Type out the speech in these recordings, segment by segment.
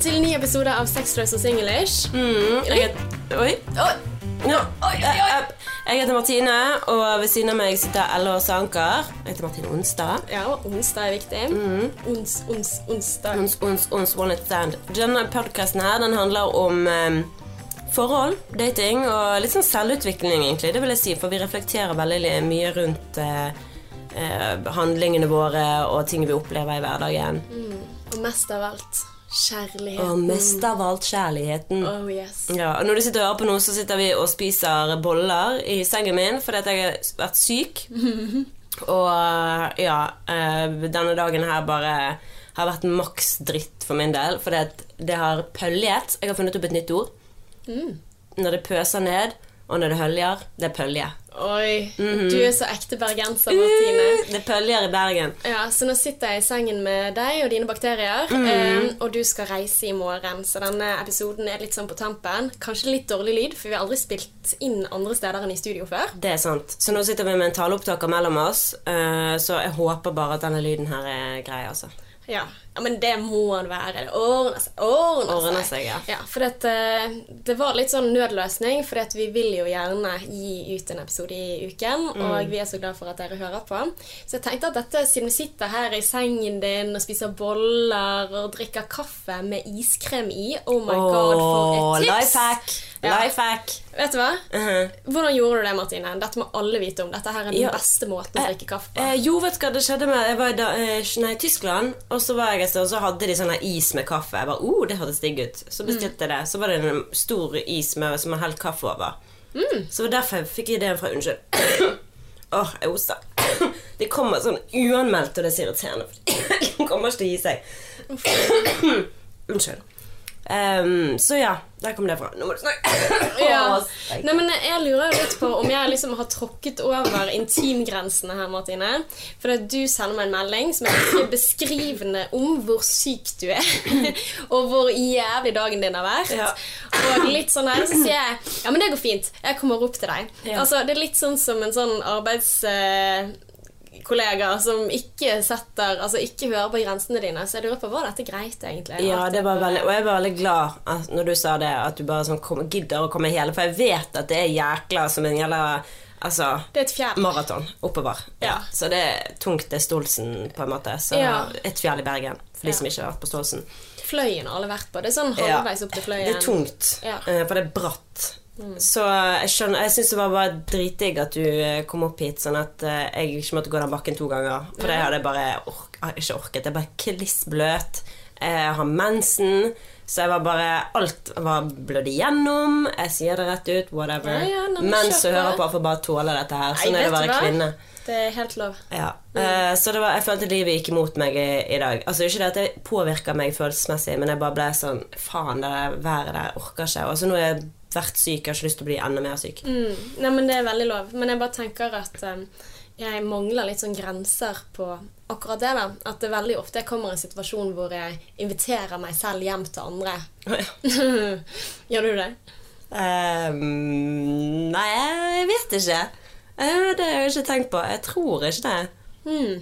til ny episode av Sexløs og Singlish. Mm, jeg heter Oi. Ja, jeg, jeg heter Martine, og ved siden av meg sitter Elle og Anker. Jeg heter Martine Onsdag. Ja, onsdag er viktig. Ons, ons, onsdag. Ons, ons, ons one night stand. Denne podkasten her, den handler om eh, forhold, dating og litt sånn selvutvikling, egentlig. Det vil jeg si, for vi reflekterer veldig mye rundt eh, eh, handlingene våre og ting vi opplever i hverdagen. Og mest av alt kjærligheten. Og mest av alt kjærligheten. Oh yes. Ja, og Når du sitter og hører på noe, så sitter vi og spiser boller i sengen min fordi at jeg har vært syk. Og ja, eh, denne dagen her bare har vært maks dritt for min del. Fordi at det har pøljet. Jeg har funnet opp et nytt ord. Når det pøser ned, og når det høljer, det er pølje. Oi, du er så ekte bergenser, Martine. Det pøljer i Bergen. Ja, Så nå sitter jeg i sengen med deg og dine bakterier, Mm. eh, og du skal reise i morgen. Så denne episoden er litt sånn på tampen. Kanskje litt dårlig lyd, for vi har aldri spilt inn andre steder enn i studio før. Det er sant. Så nå sitter vi med en taleopptaker mellom oss, eh, så jeg håper bare at denne lyden her er grei, altså. Ja, ja men det må han være. Det ordner seg. Ordner, Ordner seg, ja. for det, eh, det var litt sånn nødløsning, for vi vil jo gjerne gi ut en episode i uken, Mm. og vi er så glad for at dere hører på. Så jeg tenkte at dette, siden vi sitter her i sengen din og spiser boller og drikker kaffe med iskrem i Oh my god, for et tips! life hack! Ja. Life hack! Vet du hva? Mhm. Hvordan gjorde du det, Martine? Dette må alle vite om. Dette her er den Ja. beste måten å drikke kaffe på. Eh, jo, vet du hva det skjedde med Jeg var i da, eh, nei, Tyskland, og så var jeg et sted, og så hadde de sånn is med kaffe. Jeg bare, oh, det hørtes digg ut. Så bestilte jeg det. Så var det en stor is med, som man helt kaffe over. Så det var derfor jeg fikk ideen fra Unnskyld. Åh, jeg hoster. Det kommer sånn uanmeldt, og det er så irriterende. For det kommer ikke til å gi seg. Unnskyld. Ehm, så ja, der kom det fra. Nå må du snakke. Ja. Nei, men Jeg lurer litt på om jeg liksom har tråkket over intimgrensene her, Martine. For at du sender meg en melding som er ganske beskrivende om hvor syk du er. og hvor jævlig dagen din har vært. Ja. Og litt sånn her, så sier jeg ja, men det går fint. Jeg kommer opp til deg. Ja. Altså, Det er litt sånn som en sånn arbeids... eh, kollegaer som ikke setter Altså ikke hører på grensene dine. Så jeg lurer på var dette greit, egentlig? Ja, det var veldig, og jeg var veldig glad at, når du sa det, at du bare sånn kom, gidder å komme hele For jeg vet at det er jækla som en jævla altså, Det er et fjell. maraton oppover. Ja. Så det er tungt, det er Stolsen, på en måte. Så Ja. et fjell i Bergen, for de Ja. som ikke har vært på Stolsen. Fløyen har alle vært på. Det er sånn halvveis opp til Fløyen. Det er tungt, Ja. eh, for det er bratt. Så jeg skjønner Jeg syns det var bare dritdigg at du eh, kom opp hit, sånn at eh, jeg ikke måtte gå den bakken to ganger. For det hadde jeg bare ork, jeg ikke orket. Jeg er bare kliss bløt. Jeg har mensen. Så jeg var bare Alt var blødd igjennom. Jeg sier det rett ut. Whatever. Ja, ja, Menn som hører på, får bare tåle dette her. Sånn er det å være kvinne. Det er helt lov. Ja. Eh, så det var, jeg følte livet gikk imot meg i, i dag. Altså Ikke det at det påvirka meg følelsesmessig, men jeg bare ble sånn Faen, det der været der orker ikke. Og så nå er jeg vært syk, jeg har ikke lyst til å bli enda mer syk. Mm. Nei, men Det er veldig lov. Men jeg bare tenker at um, jeg mangler litt sånn grenser på akkurat det. da At det veldig ofte jeg kommer i en situasjon hvor jeg inviterer meg selv hjem til andre. Gjør du det? Um, nei, jeg vet ikke. Eh, det har jeg ikke tenkt på. Jeg tror ikke det. Hmm.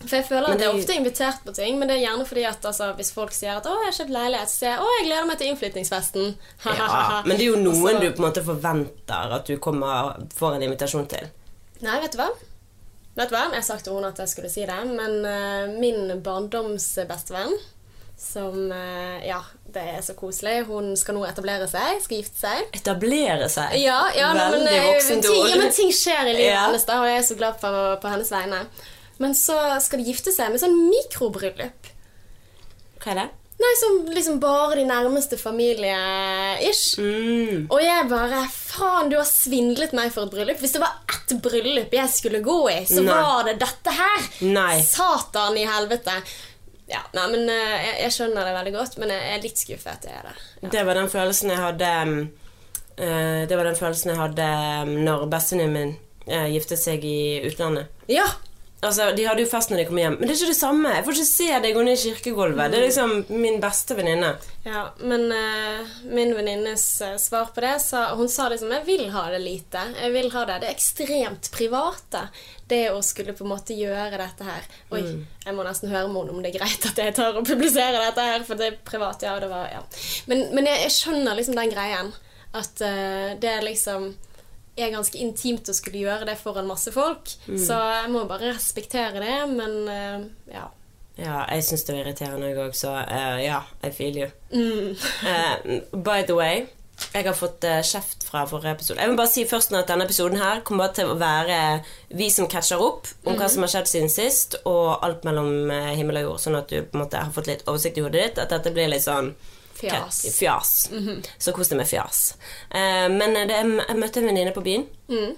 For jeg føler at jeg er ofte invitert på ting, men det er gjerne fordi at altså, hvis folk sier at 'Å, jeg har kjøpt leilighet', så sier jeg 'Å, jeg gleder meg til innflytningsfesten'. Ja, men det er jo noen så- du på en måte forventer at du kommer får en invitasjon til. Nei, vet du hva? Vet du hva? Jeg sa til henne at jeg skulle si det, men uh, min barndomsbestevenn som eh, Ja, det er så koselig. Hun skal nå etablere seg, skal gifte seg. Etablere seg. Ja, ja Veldig eh, voksent ord. ja, men ting skjer i livet Ja. hennes, da, og jeg er så glad på, på hennes vegne. Men så skal de gifte seg med sånn mikrobryllup. Hva er det? Nei, som liksom bare de nærmeste familie-ish. Mm. Og jeg bare Faen, du har svindlet meg for et bryllup. Hvis det var ett bryllup jeg skulle gå i, så Nei. var det dette her. Nei. Satan i helvete. Ja, nei, men eh, jeg, jeg skjønner det veldig godt, men jeg er litt skuffet. Jeg er det. Det var den følelsen jeg hadde um, eh, Det var den følelsen jeg hadde um, når bestevenninnen min eh, giftet seg i utlandet. Ja, Altså, De hadde jo fest når de kom hjem, men det er ikke det samme. Jeg får ikke se deg gå ned i kirkegulvet. Det er liksom min beste venninne. Ja, men uh, min venninnes uh, svar på det sa Hun sa liksom 'Jeg vil ha det lite. Jeg vil ha det. Det er ekstremt private, det å skulle på en måte gjøre dette her. Oi, jeg må nesten høre med henne om det er greit at jeg tar og publiserer dette her, for det er privat. Ja, det var Ja. Men, men jeg, jeg skjønner liksom den greien. At uh, det er liksom er ganske intimt å skulle gjøre det foran masse folk. Så jeg må bare respektere det, men uh, ja. Ja, jeg syns det var irriterende, jeg òg, så uh, ja, I feel you. Eh, by the way, jeg har fått kjeft fra forrige episode. Jeg vil bare si først nå at denne episoden her kommer bare til å være vi som catcher opp om hva som har skjedd siden sist, og alt mellom himmel og jord, sånn at du på en måte har fått litt oversikt i hodet ditt. At dette blir litt sånn Fjas. Fjas. Så kos deg med fjas. Eh, men det, jeg møtte en venninne på byen Mm.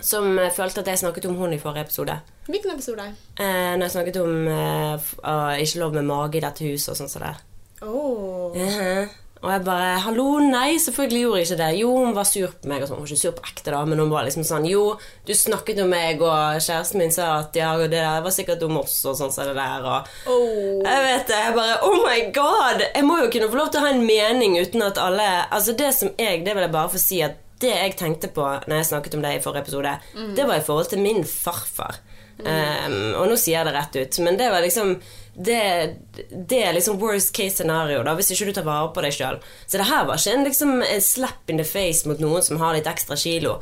som eh, følte at jeg snakket om hun i forrige episode. Hvilken episode? Eh, når jeg snakket om eh, ikke lov med mage i dette huset og sånn som det. Oh. Mhm. Og jeg bare 'Hallo, nei, selvfølgelig gjorde jeg ikke det'. Jo, hun var sur på meg. og sånn. Hun var ikke sur på ekte, da, men hun var liksom sånn 'Jo, du snakket om meg, og kjæresten min sa at ja, og det der var sikkert om oss', og sånn som det der, og Oh. Jeg vet det. Jeg bare Oh my god! Jeg må jo kunne få lov til å ha en mening uten at alle Altså, det som jeg Det vil jeg bare få si at det jeg tenkte på når jeg snakket om det i forrige episode, det var i forhold til min farfar. Um, og nå sier jeg det rett ut, men det var liksom det, det er liksom worst case scenario, da, hvis ikke du tar vare på deg sjøl. Så det her var ikke en, liksom, en slap in the face mot noen som har litt ekstra kilo.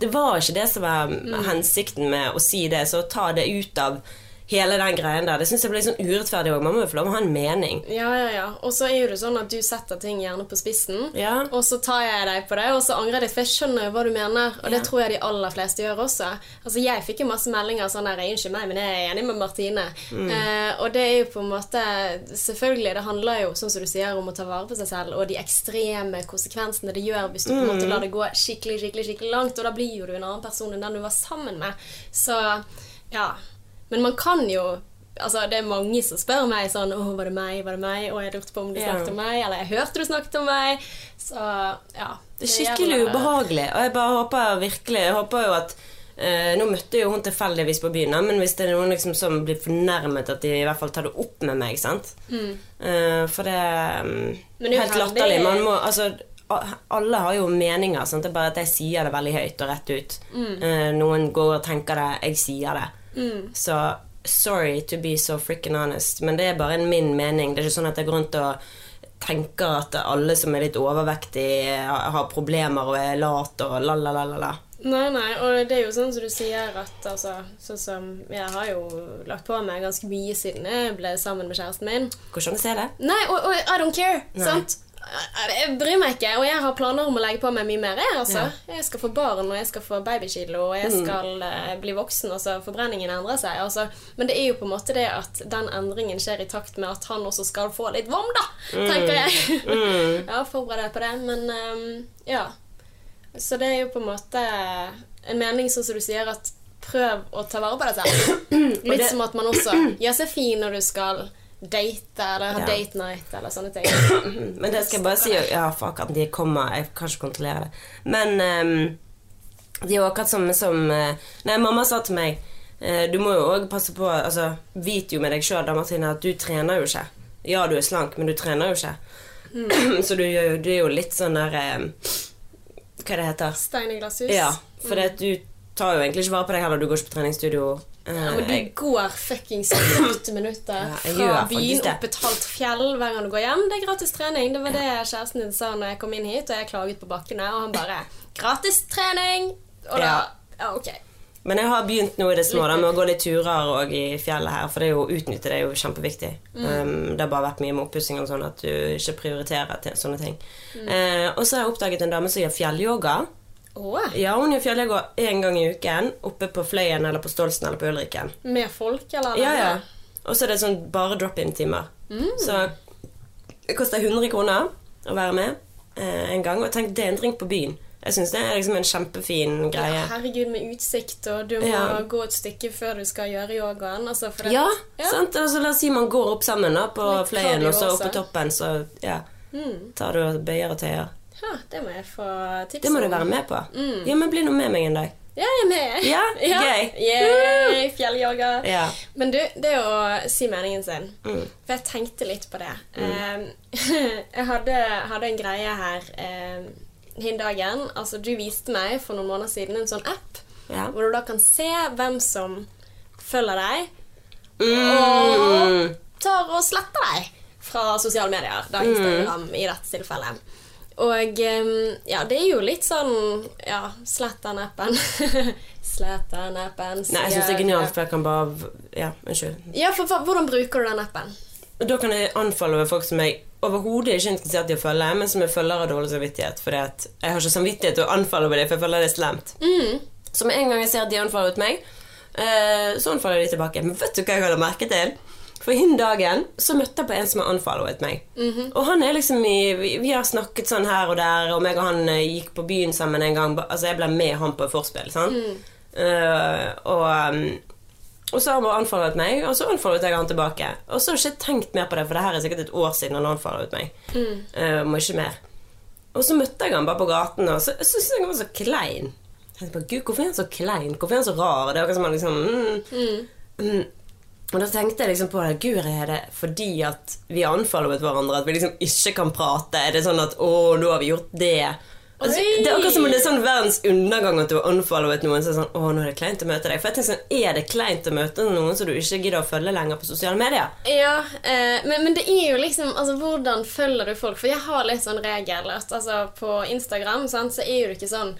Det var ikke det som var hensikten med å si det, så ta det ut av hele den greien der. Det syns jeg blir sånn urettferdig òg. Man må jo få lov å ha en mening. Ja, ja, ja. Og så er jo det sånn at du setter ting gjerne på spissen, Ja. og så tar jeg deg på det, og så angrer jeg litt, for jeg skjønner jo hva du mener, og det tror jeg de aller fleste gjør også. Altså, jeg fikk jo masse meldinger sånn der 'Unnskyld meg, men jeg er enig med Martine'. Mm. Eh, og det er jo på en måte Selvfølgelig, det handler jo, sånn som du sier, om å ta vare på seg selv, og de ekstreme konsekvensene det gjør hvis du på en Mm. måte lar det gå skikkelig, skikkelig, skikkelig langt, og da blir jo du en annen person enn den du var sammen med. Så ja. Men man kan jo Altså, Det er mange som spør meg sånn 'Å, var det meg? Var det meg?' Og jeg lurte på om du snakket om meg, eller 'jeg hørte du snakket om meg'. Så ja. Det er skikkelig gjelder- ubehagelig. Og jeg bare håper virkelig Jeg håper jo at Uh, Nå møtte jo hun tilfeldigvis på byen, men hvis det er noen liksom som blir fornærmet, at de i hvert fall tar det opp med meg. sant? Eh, for det mm, det er helt latterlig. Man må Altså alle har jo meninger. Sant? Det er bare at jeg sier det veldig høyt og rett ut. Eh, noen går og tenker det, jeg sier det. Så sorry to be so freaking honest, men det er bare en min mening. Det er ikke sånn at jeg går rundt og tenker at alle som er litt overvektige, har problemer og er late og la, la, la, la, la. Nei, nei, og det er jo sånn som du sier at altså, Sånn som Jeg har jo lagt på meg ganske mye siden jeg ble sammen med kjæresten min. Hvordan ser det? Nei, og, og I don't care! Nei. Sant? Jeg bryr meg ikke, og jeg har planer om å legge på meg mye mer. Jeg, altså. jeg skal få barn, og jeg skal få babykilo, og jeg skal eh, bli voksen. Altså, forbrenningen endrer seg. Altså. Men det er jo på en måte det at den endringen skjer i takt med at han også skal få litt vom, da, tenker jeg. ja, forbered deg på det. Men um, ja. Så det er jo på en måte en mening sånn som du sier, at prøv å ta vare på deg selv. Litt som at man også gjør seg fin når du skal date eller ha Ja. date night eller sånne ting. Men det skal jeg bare si Ja, fuck at de kommer. Jeg kan ikke kontrollere det. Men um, det er jo akkurat som, som eh, Nei, mamma sa til meg eh, Du må jo òg passe på Altså, Vit jo med deg sjøl, Martine, at du trener jo ikke. Ja, du er slank, men du trener jo ikke. Så du, du er jo litt sånn der eh, Hva det heter Stein i glasshus. Ja, for det at du tar jo egentlig ikke vare på deg heller. Du går ikke på treningsstudio. Uh, Ja, men du jeg- går fuckings 40 minutter Ja, fra byen opp et halvt fjell hver gang du går hjem. Det er gratis trening. Det var det kjæresten din sa når jeg kom inn hit, og jeg klaget på bakkene, og han bare 'Gratis trening!' Og da Ja. Ok. Men jeg har begynt nå i det små da, med å gå litt turer og i fjellet her, for det å utnytte det er jo kjempeviktig. Um, det har bare vært mye med oppussing og sånn at du ikke prioriterer til sånne ting. Eh, og så har jeg oppdaget en dame som gjør fjellyoga. Å, Ja, hun gjør fjellyoga én gang i uken oppe på Fløyen eller på Stolsen eller på Ulriken. med folk, eller? Ja, ja. Og så er det sånn bare drop-in-timer. Så det koster 100 kroner å være med eh, en gang. Og tenk, det er en drink på byen. Jeg syns det er liksom en kjempefin greie. Ja, herregud, med utsikt, og du må Ja. gå et stykke før du skal gjøre yogaen. Altså, Ja, Ja. sant? Altså, la oss si man går opp sammen da, på Litt Fløyen, og så opp på toppen, så ja, Mm. tar du og bøyer og tøyer. Ja, det må jeg få tips Det må du være med på. Mm. Ja, men bli nå med meg en dag. Ja, jeg er med. Ja, gøy. Yeah, fjellyoga. Ja. Men du, det å si meningen sin Mm. For jeg tenkte litt på det. Eh, jeg hadde, hadde en greie her den hin dagen. Altså, du viste meg for noen måneder siden en sånn app Ja. hvor du da kan se hvem som følger deg, Mm. tar og sletter deg fra sosiale medier. Da Instagram i dette tilfellet. Og ja, det er jo litt sånn Ja, slett den appen. slett den appen. Nei, jeg syns det er genialt, for jeg kan bare Ja, unnskyld. Ja, for hvordan bruker du den appen? Da kan jeg anfalle folk som jeg overhodet ikke er interessert i å følge, men som jeg følger av dårlig samvittighet. For jeg har ikke samvittighet til å anfalle over det, for jeg føler det er slemt. Så med en gang jeg ser at de anfaller ut meg, eh, så anfaller de tilbake. Men vet du hva jeg hadde merket til? For hin dagen så møtte jeg på en som har anfallet meg. Og han er liksom i vi, vi har snakket sånn her og der, og meg og han eh, gikk på byen sammen en gang. Altså jeg ble med han på et forspill, sant. Uh, og um, og så har han anfallet meg, og så anfallet jeg han tilbake. Og så har jeg ikke tenkt mer på det, for det her er sikkert et år siden han anfallet meg. Mm. Uh, må ikke mer. Og så møtte jeg han bare på gaten, og så syntes jeg han var så klein. Jeg tenkte bare, Gud, hvorfor er han så klein? Hvorfor er han så rar? Det er akkurat som han liksom mm, mm. Og da tenkte jeg liksom på det. Gud, er det fordi at vi anfaller hverandre? At vi liksom ikke kan prate? Er det sånn at å, nå har vi gjort det? Altså, det er akkurat som om det er sånn verdens undergang at du har unfollowet noen. Så er sånn, å, nå er det kleint å møte deg. For jeg tenker sånn, Er det kleint å møte noen som du ikke gidder å følge lenger på sosiale medier? Ja, eh, men, men det er jo liksom Altså, hvordan følger du folk? For jeg har litt sånn regel at altså, på Instagram sant, så er jo ikke sånn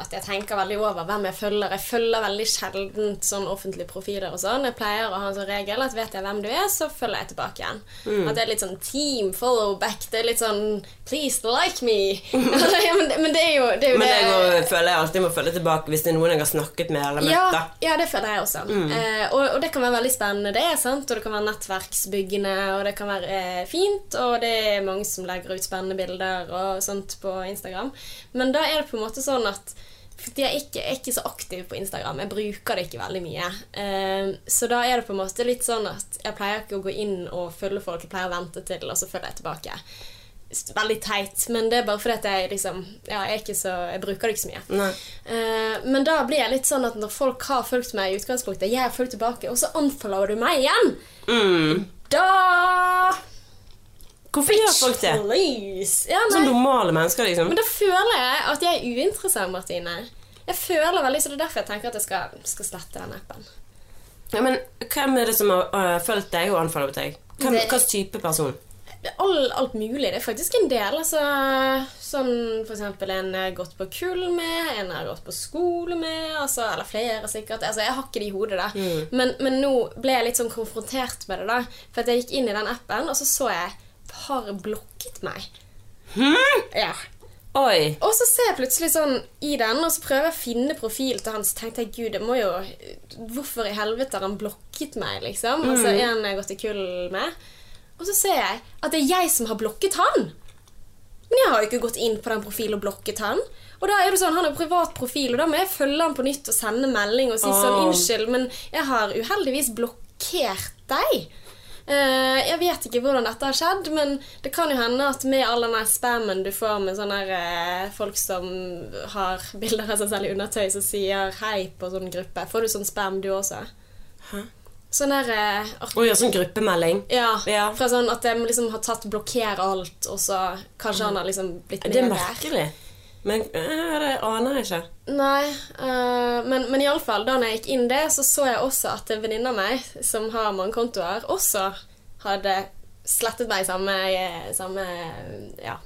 at jeg tenker veldig over hvem jeg følger. Jeg følger veldig sjelden sånn offentlige profiler og sånn. Jeg pleier å ha en sånn regel at vet jeg hvem du er, så følger jeg tilbake igjen. At det er litt sånn team follow back. Det er litt sånn please like me. ja, men, det- men det er jo det. Er jo Men det jeg må, føler jeg alltid må følge tilbake hvis det er noen jeg har snakket med eller møtt. ja, ja, det føler jeg også. Eh, og, og det kan være veldig spennende, det. sant? Og det kan være nettverksbyggende, og det kan være eh, fint. Og det er mange som legger ut spennende bilder og sånt på Instagram. Men da er det på en måte sånn at fordi jeg ikke, er ikke så aktiv på Instagram. Jeg bruker det ikke veldig mye. Eh, så da er det på en måte litt sånn at jeg pleier ikke å gå inn og følge folk. Jeg pleier å vente til, og så følger jeg tilbake. Veldig teit, men det er bare fordi at jeg liksom Ja, jeg er ikke så Jeg bruker det ikke så mye. Eh, men da blir jeg litt sånn at når folk har fulgt meg i utgangspunktet, jeg har fulgt tilbake, og så unfollower du meg igjen, Mm. da Hvorfor gjør folk det? Ja, Som normale mennesker, liksom. Men da føler jeg at jeg er uinteressant, Martine. Jeg føler veldig, så Det er derfor jeg tenker at jeg skal, skal slette den appen. Ja, men hvem er det som har uh, fulgt deg og anfallet deg? Hvem, Det- Hvilken type person? Er all, alt mulig. Det er faktisk en del. Altså, sånn for eksempel en jeg har gått på kull med, en jeg har gått på skole med, altså, eller flere sikkert. Altså, jeg har ikke det i hodet, da. Men, men nå ble jeg litt sånn konfrontert med det, da. For jeg gikk inn i den appen, og så så jeg har blokket meg. Ja. Oi. Og så ser jeg plutselig sånn i den, og så prøver jeg å finne profil til han, så tenkte jeg gud, det må jo Hvorfor i helvete har han blokket meg, liksom? Altså en jeg har gått i kull med. Og så ser jeg at det er jeg som har blokket han. Men jeg har jo ikke gått inn på den profilen og blokket han. Og da er det sånn, Han har privat profil, og da må jeg følge han på nytt og sende melding og si sånn Åh. Unnskyld, men jeg har uheldigvis blokkert deg. Eh, jeg vet ikke hvordan dette har skjedd, men det kan jo hende at med all den spammen du får med sånne her, eh, folk som har bilder av seg selv i undertøy som sier hei på sånn gruppe, får du sånn spam du også? Hæ? Sånn der eh, oh, ja, sånn gruppemelding. ja, Ja. fra sånn at de liksom har tatt 'blokker alt', og så kanskje han har liksom blitt Det er med der. merkelig. Men øh, det aner jeg ikke. Nei, uh, men, men iallfall, da jeg gikk inn det, så så jeg også at en venninne av meg, som har mange kontoer, også hadde slettet meg i samme, samme Ja.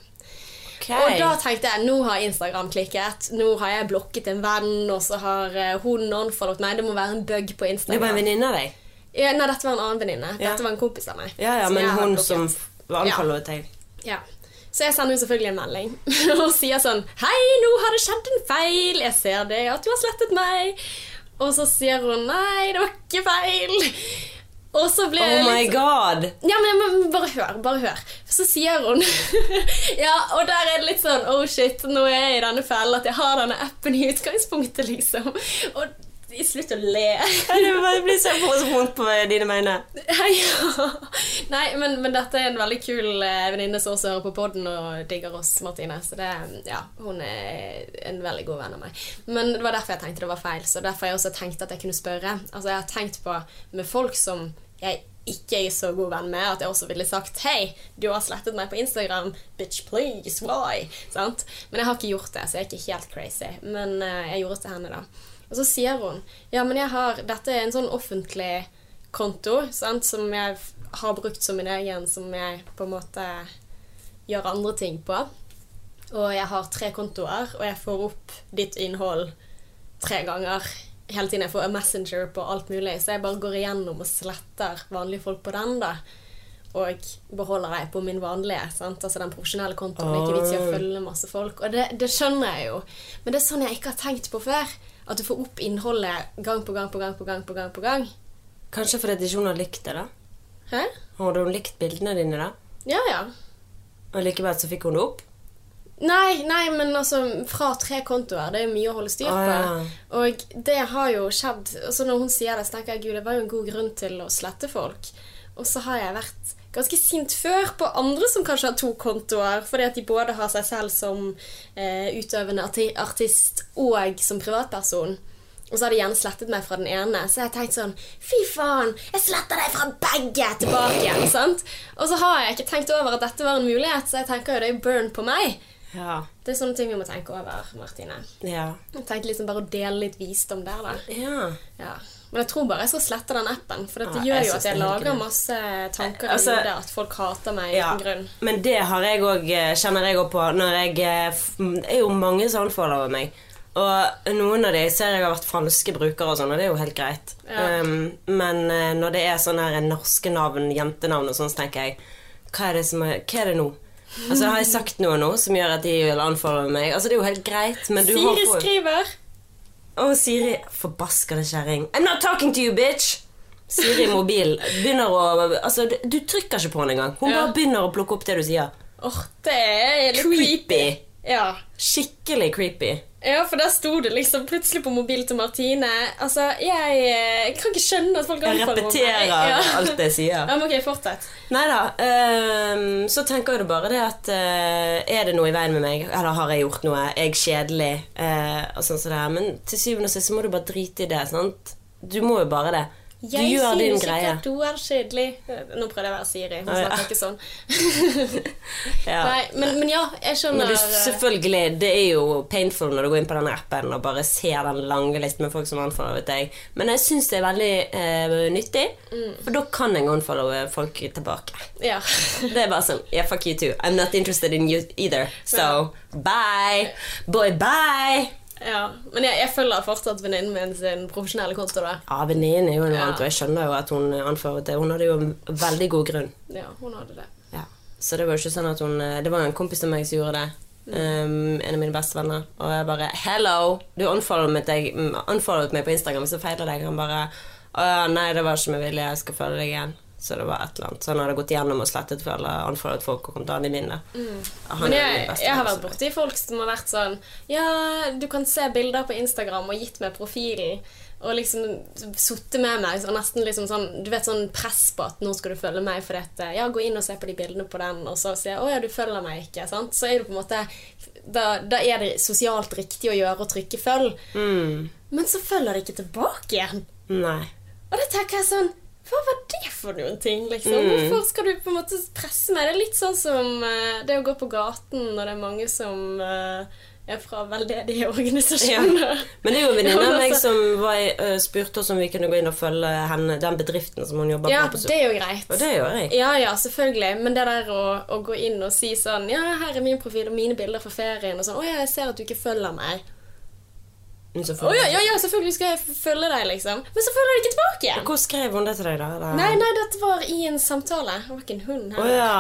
Okay. Og da tenkte jeg nå har Instagram klikket. Nå har jeg blokket en venn, og så har eh, hun unfollowet meg. Det må være en bug på Instagram. Det var en venninne av deg? ja, nei, dette var en annen venninne. Ja. Dette var en kompis av meg. Ja, ja, men hun som var anfallet deg. Ja. Så jeg sender jo selvfølgelig en melding og sier sånn Hei, nå har det skjedd en feil. Jeg ser det at du har slettet meg. Og så sier hun nei, det var ikke feil. Og så blir jeg Oh my litt god! ja, men, men bare hør, bare hør. Så sier hun Ja, og der er det litt sånn Oh shit, nå er jeg i denne fellen at jeg har denne appen i utgangspunktet, liksom. Og Slutt å le. Det blir så vondt på dine vegne. ja. Nei, men, men, dette er en veldig kul eh, venninne som også hører på poden og digger oss, Martine. Så det, ja, hun er en veldig god venn av meg. Men det var derfor jeg tenkte det var feil. Så derfor jeg også tenkt at jeg kunne spørre. Altså, jeg har tenkt på med folk som jeg ikke er så god venn med, at jeg også ville sagt Hei, du har slettet meg på Instagram. Bitch, please, why? Sant? Men jeg har ikke gjort det, så jeg er ikke helt crazy. Men uh, jeg gjorde det til henne, da. Og så sier hun Ja, men jeg har Dette er en sånn offentlig konto sant, som jeg har brukt som min egen, som jeg på en måte gjør andre ting på. Og jeg har tre kontoer, og jeg får opp ditt innhold tre ganger hele tiden. Jeg får en messenger på alt mulig, så jeg bare går igjennom og sletter vanlige folk på den. da og beholder deg på min vanlige. Sant? Altså den profesjonelle kontoen. Ikke vits i å følge masse folk. Og det, det, skjønner jeg jo. Men det er sånn jeg ikke har tenkt på før. At du får opp innholdet gang på gang på gang på gang. på gang på gang. Kanskje fordi ikke hun har likt det, da? Hæ? Har hun likt bildene dine, da? Ja, ja. Og likevel så fikk hun det opp? Nei, nei, men altså fra tre kontoer. Det er jo mye å holde styr på. Ah, ja. Og det har jo skjedd. Altså Når hun sier det, så tenker jeg gud, det var jo en god grunn til å slette folk. Og så har jeg vært ganske sint før på andre som kanskje har to kontoer, fordi at de både har seg selv som eh, utøvende artist og som privatperson. Og så har de gjerne slettet meg fra den ene. Så jeg har tenkt sånn Fy faen! Jeg sletter deg fra begge tilbake igjen! sant? Og så har jeg ikke tenkt over at dette var en mulighet, så jeg tenker jo det er burn på meg. Ja. Det er sånne ting vi må tenke over, Martine. Ja. Tenkte liksom bare å dele litt visdom der, da. Ja. ja. Men jeg tror bare jeg skal slette den appen, for dette gjør jo at jeg lager masse tanker altså, i at folk hater meg ja, uten grunn. Men det har jeg òg, eh, kjenner jeg òg på, når jeg Det er jo mange som unfollower meg. Og noen av de ser jeg har vært falske brukere, og sånn, og det er jo helt greit. Ja. Um, men når det er sånne norske navn, jentenavn og sånn, så tenker jeg hva er det, som er, hva er det nå? Altså, Har jeg sagt noe nå som gjør at de vil anfalle meg? Altså, Det er jo helt greit, men du Siri har Siri skriver. Å, Siri Forbaskede kjerring. I'm not talking to you, bitch! Siri i mobil begynner å Altså, du trykker ikke på henne engang. Hun bare begynner å plukke opp det du sier. Åh, det er litt creepy. creepy. Ja. Skikkelig creepy. Ja, for der sto det liksom plutselig på mobilen til Martine. Altså, jeg, jeg kan ikke skjønne at folk Jeg repeterer ja. alt jeg sier. Ja, men ok, fortsett. Nei da. Um, så tenker du bare det at uh, Er det noe i veien med meg, eller har jeg gjort noe? Er jeg kjedelig? Uh, og sånn som det her. Men til syvende og sist så må du bare drite i det. sant? Du må jo bare det. Du jeg gjør din greie. Ikke at du er kjedelig. Nå prøvde jeg å være Siri. Hun snakker ikke sånn. ja. Nei, men, men, ja, jeg skjønner du, Selvfølgelig, det er jo painful når du går inn på den appen og bare ser den lange listen med folk som unfollower deg. Men jeg syns det er veldig eh, nyttig, mm. for da kan jeg unfollowe folk tilbake. Ja. det er bare sånn Yeah, fuck you too. I'm not interested in you either. So bye. Boy, bye. Ja, Men jeg, jeg følger fortsatt venninnen min sin profesjonelle konto. Da. Ja, venninnen er jo noe ja. annet, og jeg skjønner jo at hun anfører det. Hun hadde jo en veldig god grunn. Ja, hun hadde det. Ja. Så det var jo ikke sånn at hun eh, Det var jo en kompis av meg som gjorde det. Mm. Um, en av mine beste venner. Og jeg bare 'Hello! Du unfollowet unfollowet meg på Instagram, så feiler deg.' Han bare 'Å nei, det var ikke med vilje. Jeg skal følge deg igjen.' Så det var et eller annet. Så han hadde gått gjennom og slettet for alle anført folk og kommet an i minnet. Mm. Men jeg, jeg, har vært borti folk som har vært sånn Ja, du kan se bilder på Instagram og gitt meg profilen. Og liksom sittet med meg og nesten liksom sånn Du vet sånn press på at nå skal du følge meg for dette. Ja, gå inn og se på de bildene på den, og så sier jeg 'Å ja, du følger meg ikke'. Sant? Så er du på en måte da, da, er det sosialt riktig å gjøre å trykke 'følg'. Mm. Men så følger det ikke tilbake igjen. Nei. Og da tenker jeg sånn hva var det for noen ting, liksom? Mm. Hvorfor skal du på en måte presse meg? Det er litt sånn som uh, det å gå på gaten når det er mange som uh, er fra veldedige organisasjoner. Ja. Men det er jo en venninne av meg som var, uh, spurte oss om vi kunne gå inn og følge henne, den bedriften som hun jobber ja, på. Ja, det er jo greit. Og det gjør jeg. Ja, ja, selvfølgelig. Men det der å, å, gå inn og si sånn Ja, her er min profil og mine bilder fra ferien, og sånn Å ja, jeg ser at du ikke følger meg. Oh, ja, ja, ja, selvfølgelig skal jeg følge deg, liksom. Men så følger jeg ikke tilbake. Hvor skrev hun det til deg, da? Eller? Nei, nei, dette var i en samtale. Det var ikke en hund her. Oh, ja.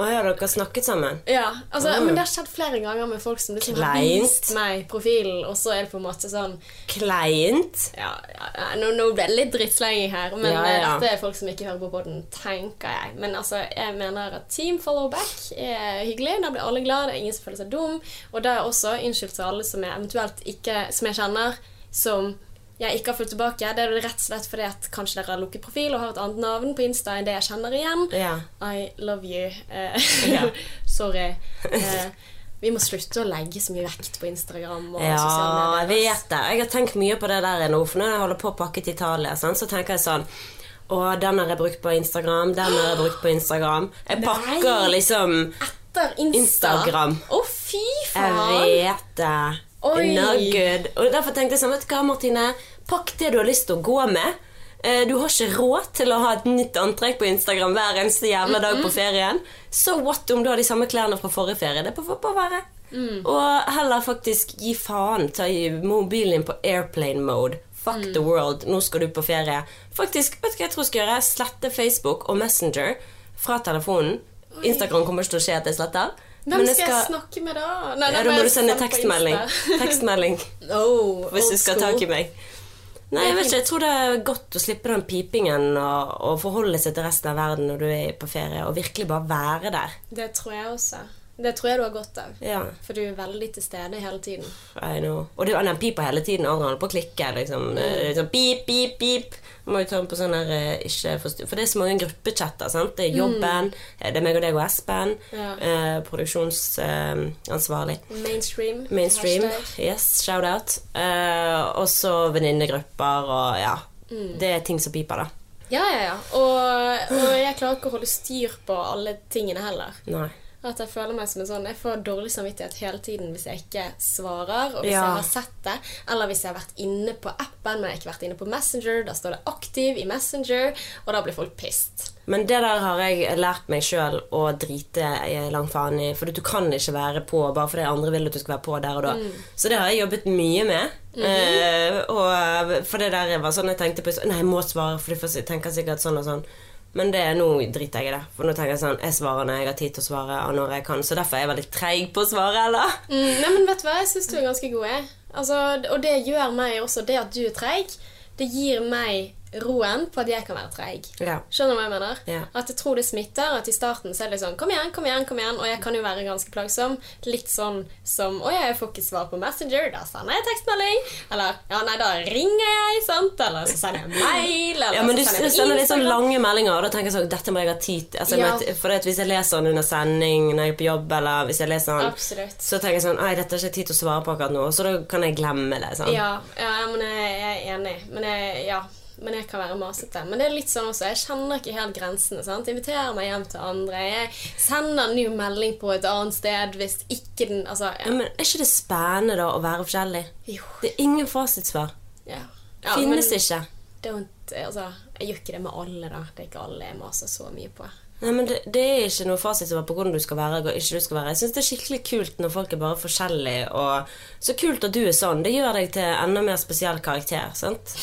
Å ja, dere har snakket sammen? Ja, altså, mm. men det har skjedd flere ganger med folk som liksom har vist meg profilen, og så er det på en måte sånn Kleint? Ja, ja nå, nå, ble det litt drittslenging her, men ja, ja. dette er folk som ikke hører på podden, tenker jeg. Men altså, jeg mener at team follow back er hyggelig. Da blir alle glad, det er ingen som føler seg dum. Og da er også unnskyld til alle som jeg eventuelt ikke Som jeg kjenner, som jeg ikke har fulgt tilbake, det er rett og slett fordi at kanskje dere har lukket profil og har et annet navn på Insta enn det jeg kjenner igjen. Ja. I love you. Uh, Ja. sorry. Uh, vi må slutte å legge så mye vekt på Instagram Ja, jeg vet det. Jeg har tenkt mye på det der nå. For når jeg holder på å pakke til Italia, sånn, så tenker jeg sånn Å, den har jeg brukt på Instagram, den har jeg brukt på Instagram. Jeg pakker Nei. liksom Etter Insta. Instagram. Å, fy faen! Jeg vet det. Oi. Not good. Og derfor tenkte jeg sånn, vet du hva, Martine. Pakk det du har lyst til å gå med. Eh, Du har ikke råd til å ha et nytt antrekk på Instagram hver eneste jævla dag på ferien. So what om du har de samme klærne fra forrige ferie? Det får bare være. Og heller faktisk gi faen. Ta mobilen din på airplane mode. Fuck the world. Nå skal du på ferie. Faktisk, vet du hva jeg tror jeg skal gjøre? Slette Facebook og Messenger fra telefonen. Instagram kommer ikke til å skje at jeg sletter. Hvem men skal jeg snakke med da? Nei, da må du sende tekstmelding. Tekstmelding Oh, hvis du skal ha tak i meg. Nei, jeg vet ikke, jeg tror det er godt å slippe den pipingen og, og forholde seg til resten av verden når du er på ferie, og virkelig bare være der. Det tror jeg også. Det tror jeg du har godt av. Ja, For du er veldig til stede hele tiden. I know. Og det, den piper hele tiden, og holder på å klikke. Liksom. Mm. er Liksom, beep, beep, pip. Må jo ta den på sånn der eh, ikke forstyrr... For det er så mange gruppechatter. sant? Det er jobben, mm. det er meg og deg og Espen. Ja. Eh, Produksjonsansvarlig. Mainstream. Mainstream. hashtag. Yes, shout-out. Eh, og så venninnegrupper og ja. Mm. Det er ting som piper, da. Ja, ja, ja. Og, og jeg klarer ikke å holde styr på alle tingene heller. Nei. At jeg føler meg som en sånn Jeg får dårlig samvittighet hele tiden hvis jeg ikke svarer, og hvis Ja. jeg har sett det, eller hvis jeg har vært inne på appen, men jeg har ikke vært inne på Messenger. Da står det 'aktiv' i Messenger, og da blir folk pissed. Men det der har jeg lært meg sjøl å drite langt faen i. For du kan ikke være på bare fordi andre vil at du skal være på der og da. Mm. Så det har jeg jobbet mye med. Mm -hmm. uh, og for det der var sånn jeg tenkte på Nei, jeg må svare, for de tenker sikkert sånn og sånn. Men det, nå driter jeg i det. For nå tenker jeg sånn Jeg svarer når jeg har tid til å svare, og når jeg kan. Så derfor er jeg veldig treig på å svare, eller? Mm, nei, men vet du hva? Jeg syns du er ganske god, jeg. Altså, og det gjør meg også. Det at du er treig, det gir meg roen på at jeg kan være treig. Ja. Skjønner du hva jeg mener? Ja. At jeg tror det smitter. At i starten så er det litt sånn Kom igjen, kom igjen, kom igjen. Og jeg kan jo være ganske plagsom. Litt sånn som Å ja, jeg får ikke svar på Messenger. Da sender jeg tekstmelding. Eller ja, nei, da ringer jeg, sant? Eller så sender jeg mail. Eller Ja, men du så sender jeg sender litt sånn lange meldinger, og da tenker jeg sånn Dette må jeg ha tid til. Altså, Ja. for Hvis jeg leser den under sending når jeg er på jobb, eller hvis jeg leser den Absolutt. Så tenker jeg sånn Nei, dette har jeg ikke tid til å svare på akkurat nå. Så da kan jeg glemme det. Sånn. Ja, ja, men jeg er enig. Men jeg, ja, men jeg kan være masete. Men det er litt sånn også, jeg kjenner ikke helt grensene. sant? Inviterer meg hjem til andre. Jeg sender en ny melding på et annet sted hvis ikke den Altså, Ja, ja. men Er ikke det spennende da å være forskjellig? Jo. Det er ingen fasitsvar. ja. ja Finnes men ikke. Don't, altså, jeg gjør ikke det med alle, da. Det er ikke alle jeg maser så mye på. Nei, men det, det er ikke noe fasitsvar på hvordan du skal være. og ikke du skal være. Jeg syns det er skikkelig kult når folk er bare forskjellige. Og så kult at du er sånn. Det gjør deg til enda mer spesiell karakter. sant?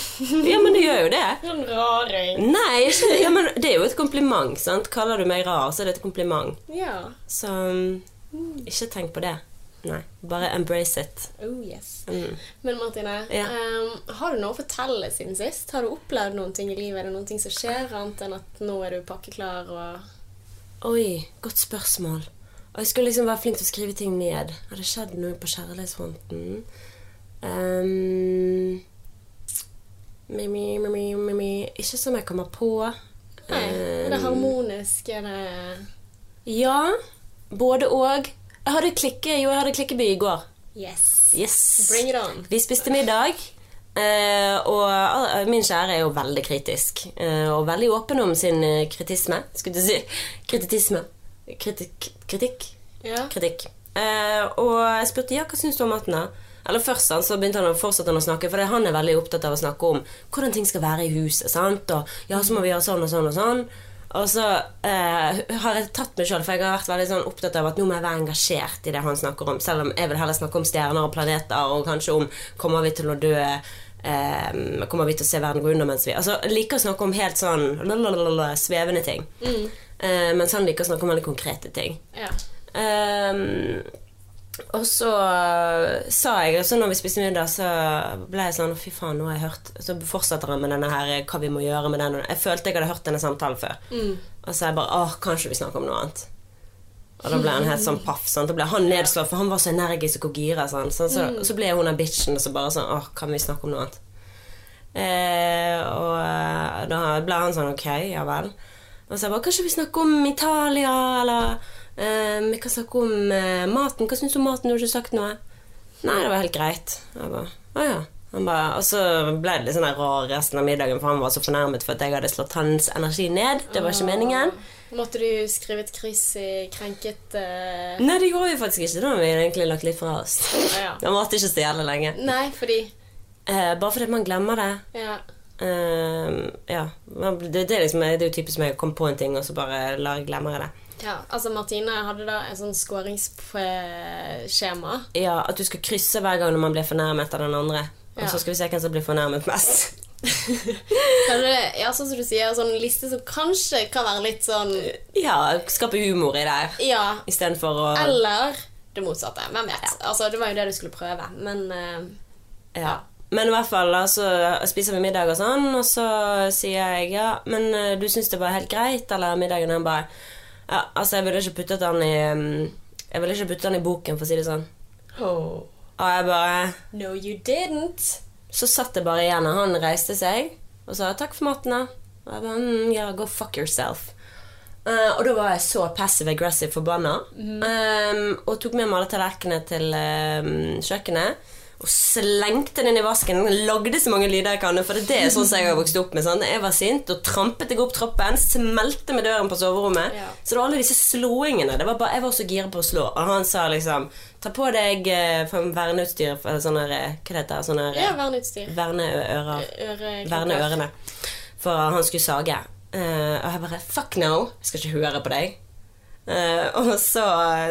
Ja, men det gjør jo det. Sånn raring. Nei, ikke, ja, men det er jo et kompliment. sant? Kaller du meg rar, så er det et kompliment. Ja. Så mm, ikke tenk på det. Nei, bare embrace it. Oh yes. Mm. Men Martine, Ja. um, har du noe å fortelle siden sist? Har du opplevd noen ting i livet? Er det noen ting som skjer, annet enn at nå er du pakkeklar og Oi, godt spørsmål. Og jeg skulle liksom være flink til å skrive ting ned. Har det skjedd noe på kjærlighetsfronten? Um, mimi, mimi, mimi. Ikke som jeg kommer på. Nei, er det Um, harmonisk? Er det Ja, både og. Jeg hadde klikke, jo, jeg hadde klikkeby i går. Yes. Yes. Bring it on. Vi spiste middag. eh, og ah, min kjære er jo veldig kritisk. eh, og veldig åpen om sin eh, kritisme. Skulle du si. Kritisme. Kritikk. Kritikk. Ja. kritikk. Eh, og jeg spurte ja, hva syns du om maten. da? Eller først så begynte han å fortsette å snakke, for han er veldig opptatt av å snakke om hvordan ting skal være i huset. sant? Og ja, så må vi gjøre sånn og sånn og sånn. Og så eh, har jeg tatt meg sjøl, for jeg har vært veldig sånn opptatt av at nå må jeg være engasjert i det han snakker om. Selv om jeg vil heller snakke om stjerner og planeter, og kanskje om kommer vi til å dø eh, Kommer vi til å se verden gå under mens vi Altså, jeg liker å snakke om helt sånn lalalala, svevende ting. Eh, mens han liker å snakke om veldig konkrete ting. ja. Ehm, og så eh, sa jeg Så når vi spiste middag, så ble jeg sånn Fy faen, nå har jeg hørt Så fortsetter han med denne her eh, hva vi må gjøre med den. Jeg følte jeg hadde hørt denne samtalen før. Og så jeg bare Åh, kanskje vi snakker om noe annet. Og da ble han helt sånn paff. Sant? Da ble han nedslått, for han var så energisk og gira. Sånn. Så, så, så ble hun den bitchen og så bare sånn Åh, kan vi snakke om noe annet? Eh, og eh, da ble han sånn Ok, ja vel. Og så jeg bare Kanskje vi snakker om Italia, eller eh, vi kan snakke om eh, maten. Hva syns du om maten? Du har ikke sagt noe. Nei, det var helt greit. Jeg bare Å ja. Han bare, og så ble det litt sånn rar resten av middagen, for han var så fornærmet for at jeg hadde slått hans energi ned. Det var ikke meningen. Måtte du skrive et kryss i krenket uh... Nei, det gjorde vi faktisk ikke. Da har vi egentlig lagt litt fra oss. ja. Det varte ikke så jævlig lenge. Nei, fordi Uh, bare fordi man glemmer det. Ja. Uh, ja. Det, det, liksom, det er jo typisk meg å komme på en ting, og så bare lar jeg glemme det. Ja. Altså, Martine hadde da en sånn skåringsskjema. Ja, At du skal krysse hver gang når man blir fornærmet av den andre. Og Ja. så skal vi se hvem som blir fornærmet mest. Ja, sånn som du sier, sånn liste som kanskje kan være litt sånn Ja, skape humor i det Ja. istedenfor å Eller det motsatte. Hvem vet. Altså, det var jo det du skulle prøve. Men uh, Ja. Men i hvert fall da, så spiser vi middag og sånn, og så sier jeg ja, men eh, du syns det var helt greit, eller middagen? Han bare ja, altså, jeg ville ikke puttet den i mm, Jeg ville ikke puttet den i boken, for å si det sånn. oh. Og jeg bare No, you didn't. Så satt jeg bare igjen, og han reiste seg og sa 'takk for maten', da. Og jeg bare mm, 'ja, go fuck yourself'. Uh, og da var jeg så passive aggressive forbanna. Um, og tok med meg alle tallerkenene til um, kjøkkenet. Og slengte den inn i vasken. Lagde så mange lyder jeg kan. For det er sånn som jeg har vokst opp med. Sånn. Jeg var sint og trampet jeg opp trappen. Smelte med døren på soverommet. Ja. Så det var alle disse slåingene. Det var bare, jeg var så gira på å slå. Og han sa liksom Ta på deg eh, verneutstyr for sånne eh, Hva det heter sånne Ja, verneutstyr. Verneører. Øre, Verne ørene. For han skulle sage. Uh, og jeg bare Fuck no! Jeg skal ikke høre på deg. Eh, og så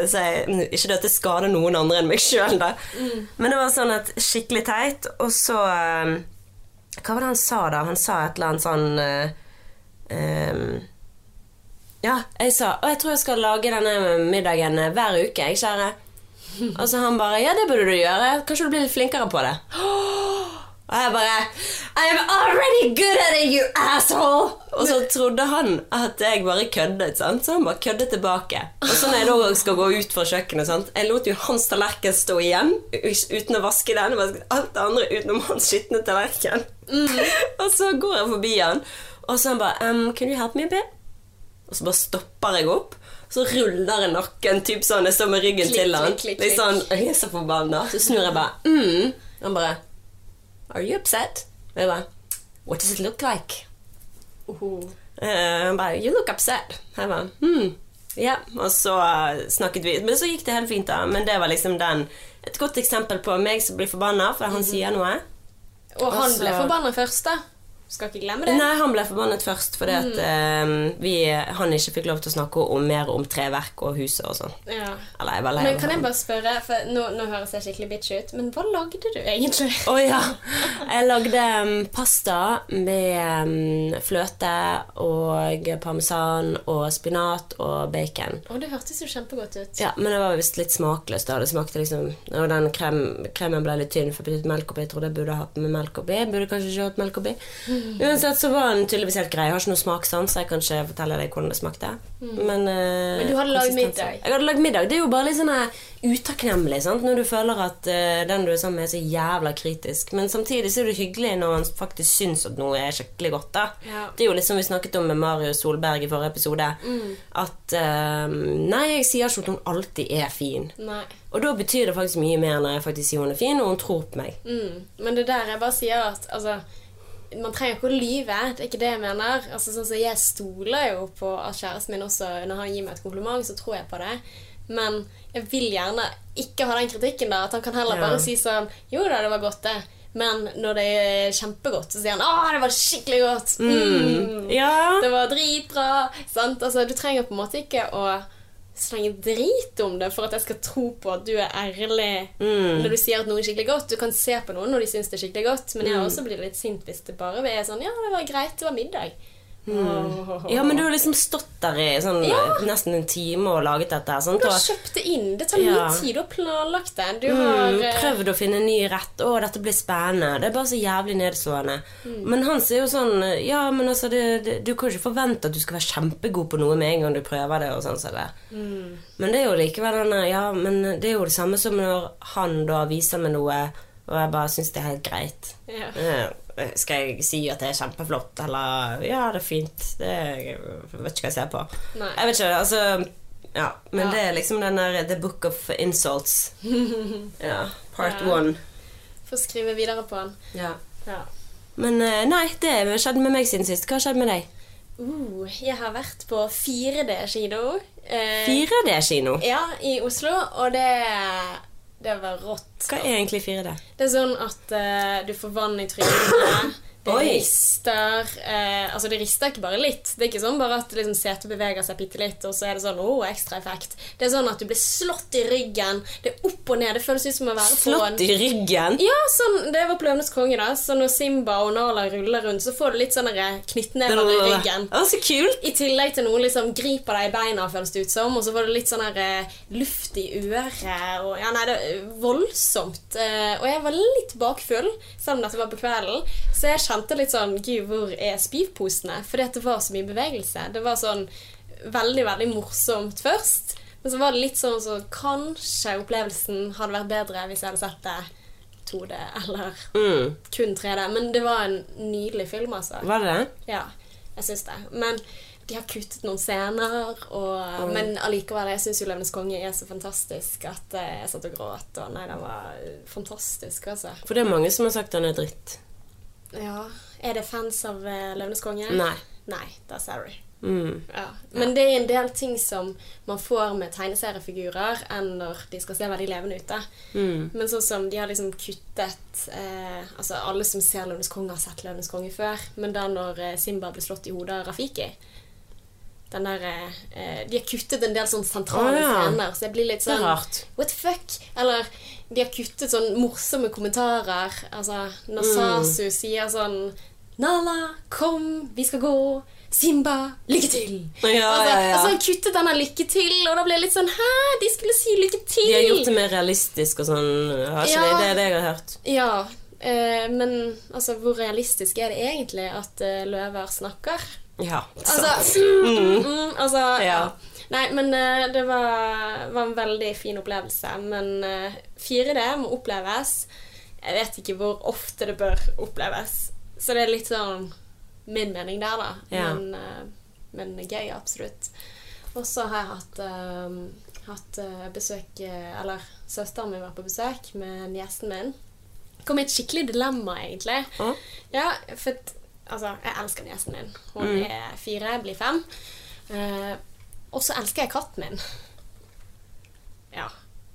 sier jeg Ikke det at det skader noen andre enn meg sjøl, da. Men det var sånn at skikkelig teit. Og så eh, Hva var det han sa, da? Han sa et eller annet sånn uh, um, Ja, jeg sa Og jeg tror jeg skal lage denne middagen hver uke, jeg, kjære. Og så han bare Ja, det burde du gjøre. Kanskje du blir litt flinkere på det. Og jeg bare I'm already good at it, you asshole! Og så trodde han at jeg bare køddet, sant? så han bare køddet tilbake. Og så når jeg da skal gå ut fra kjøkkenet sant? Jeg lot jo hans tallerken stå igjen uten å vaske den. Alt det andre utenom hans skitne tallerken. og så går jeg forbi han, og så han bare um, Can you help me a bit? Og så bare stopper jeg opp. Så ruller jeg nakken, typ sånn. Jeg står med ryggen klik, til han. Klik, klik, klik. Litt sånn, jeg er så forbanna. Så snur jeg bare. Mm. Han bare Are you upset? Og jeg bare What does it look like? Oho. Eh, han bare You look upset. Jeg bare hmm. Ja, og så eh, snakket vi. Men så gikk det helt fint, da. Men det var liksom den et godt eksempel på meg som blir forbanna fordi han sier noe. Og han Også... ble forbanna først, da. Skal ikke glemme det. Nei, han ble forbannet først fordi at eh, vi, han ikke fikk lov til å snakke om, mer om treverk og huset og sånn. Ja. Eller jeg var lei Men kan jeg bare spørre, for nå, nå høres jeg skikkelig bitch ut, men hva lagde du egentlig? Å ja. Jeg lagde um, pasta med um, fløte og parmesan og spinat og bacon. Å, det hørtes jo kjempegodt ut. Ja, Men det var visst litt smakløst. da Det smakte liksom Og den krem, kremen ble litt tynn, for jeg puttet melk oppi. Jeg trodde jeg burde hatt med melk oppi. Jeg burde kanskje ikke hatt melk oppi. Uansett så var den tydeligvis helt grei. Jeg har ikke noe smakssans, så jeg kan ikke fortelle deg hvordan det smakte. Men, uh, Men du hadde lagd middag? Jeg hadde lagd middag. Det er jo bare litt sånn utakknemlig sant? når du føler at uh, den du er sammen med, er så jævla kritisk. Men samtidig så er det hyggelig når man faktisk syns at noe er skikkelig godt. da Ja. Det er jo litt som vi snakket om med Marius Solberg i forrige episode. At uh, Nei, jeg sier ikke at hun alltid er fin. Nei. Og da betyr det faktisk mye mer når jeg faktisk sier hun er fin, og hun tror på meg. Mm. Men det der jeg bare sier at altså, man trenger ikke å lyve. Det er ikke det jeg mener. Altså, sånn så Jeg stoler jo på at kjæresten min også Når han gir meg et kompliment, så tror jeg på det. Men jeg vil gjerne ikke ha den kritikken. der. At han kan heller Ja. bare si sånn Jo da, det var godt, det. Men når det er kjempegodt, så sier han 'Å, det var skikkelig godt'. Mm. Ja. Det var dritbra. Sant? Altså, du trenger på en måte ikke å slenge drit om det for at jeg skal tro på at du er ærlig Mm. når du sier at noe er skikkelig godt. Du kan se på noen når de syns det er skikkelig godt, men jeg jeg også blir litt sint hvis det bare er sånn Ja, det var greit, det var middag. Åh. Ja, men du har liksom stått der i sånn, Ja. nesten en time og laget dette. Sant? Du har kjøpt det inn. Det tar mye Ja. tid. Du har planlagt det. Du mm, har prøvd å finne en ny rett. Å, dette blir spennende. Det er bare så jævlig nedslående. Mm. Men Hans er jo sånn Ja, men altså, det, det, du kan ikke forvente at du skal være kjempegod på noe med en gang du prøver det. og sånn så det. mm. Men det er jo likevel denne Ja, men det er jo det samme som når han da viser meg noe Og jeg bare syns det er helt greit. Ja. Eh, Skal jeg si at det er kjempeflott, eller Ja, det er fint. Det jeg vet ikke hva jeg ser på. Nei. Jeg vet ikke, altså Ja, men Ja. det er liksom den der The Book of Insults. ja, part Ja. one. Får skrive videre på den. Ja. Ja. Men eh, nei, det skjedde med meg siden sist. Hva skjedde med deg? Uh, jeg har vært på 4D-kino. Eh, 4D-kino. Ja, i Oslo, og det, det var rått. Hva er egentlig 4D? Det er sånn at uh, du får vann i trynet. Det Oi. rister. Eh, altså, det rister ikke bare litt. Det er ikke sånn bare at liksom, setet beveger seg bitte litt, og så er det sånn oh, ekstra effekt. Det er sånn at du blir slått i ryggen. Det er opp og ned. Det føles ut som å være på en Slått i ryggen? Ja, sånn, det var på Løvenes konge, da. Så når Simba og Nala ruller rundt, så får du litt sånn der knyttnever i ryggen. Å, så kult! I tillegg til noen liksom griper deg i beina, føles det ut som. Og så får du litt sånn her eh, luft i øret. Og, ja, nei, det er voldsomt. Eh, og jeg var litt bakfull, selv om dette var på kvelden. Så jeg kjente litt sånn Gud, hvor er spivposene? Fordi det var så mye bevegelse. Det var sånn veldig, veldig morsomt først. Men så var det litt sånn så kanskje opplevelsen hadde vært bedre hvis jeg hadde sett det 2D eller Mm. kun 3D. Men det var en nydelig film, altså. Var det det? Ja, jeg syns det. Men de har kuttet noen scener, og, men allikevel, jeg syns jo 'Løvenes konge' er så fantastisk at eh, jeg satt og gråt. Og nei, den var fantastisk, altså. For det er mange som har sagt han er dritt. Ja. Er det fans av uh, 'Løvenes konge'? Nei. Nei, da sorry. Mm. Ja. Men det er en del ting som man får med tegneseriefigurer enn når de skal se veldig levende ut. Mm. Men sånn som de har liksom kuttet eh, Altså alle som ser 'Løvenes konge', har sett 'Løvenes konge' før. Men da når eh, Simba ble slått i hodet av Rafiki den der, eh, De har kuttet en del sånne sentrale oh, ja. scener, så jeg blir litt sånn. What the fuck? Eller de har kuttet sånn morsomme kommentarer. Altså når Mm. Sier sånn Nala, kom, vi skal gå. Simba, lykke til! Ja, altså, ja, ja. altså han kuttet denne 'lykke til', og da ble jeg litt sånn Hæ? De skulle si 'lykke til'! De har gjort det mer realistisk og sånn. Har ikke Ja. det? Det er det jeg har hørt. Ja, eh, men altså, hvor realistisk er det egentlig at eh, løver snakker? Ja. Altså, mm, mm, altså Ja. Nei, men eh, det var, var en veldig fin opplevelse. Men eh, 4D må oppleves. Jeg vet ikke hvor ofte det bør oppleves. Så det er litt sånn min mening der, da. Ja. Men, eh, men gøy, absolutt. Og så har jeg hatt, eh, hatt eh, besøk eh, Eller søsteren min var på besøk med niesen min. Kom i et skikkelig dilemma, egentlig. Å? Ja, for altså, jeg elsker niesen min. Hun Mm. er fire, blir fem. Eh, og så elsker jeg katten min. Ja.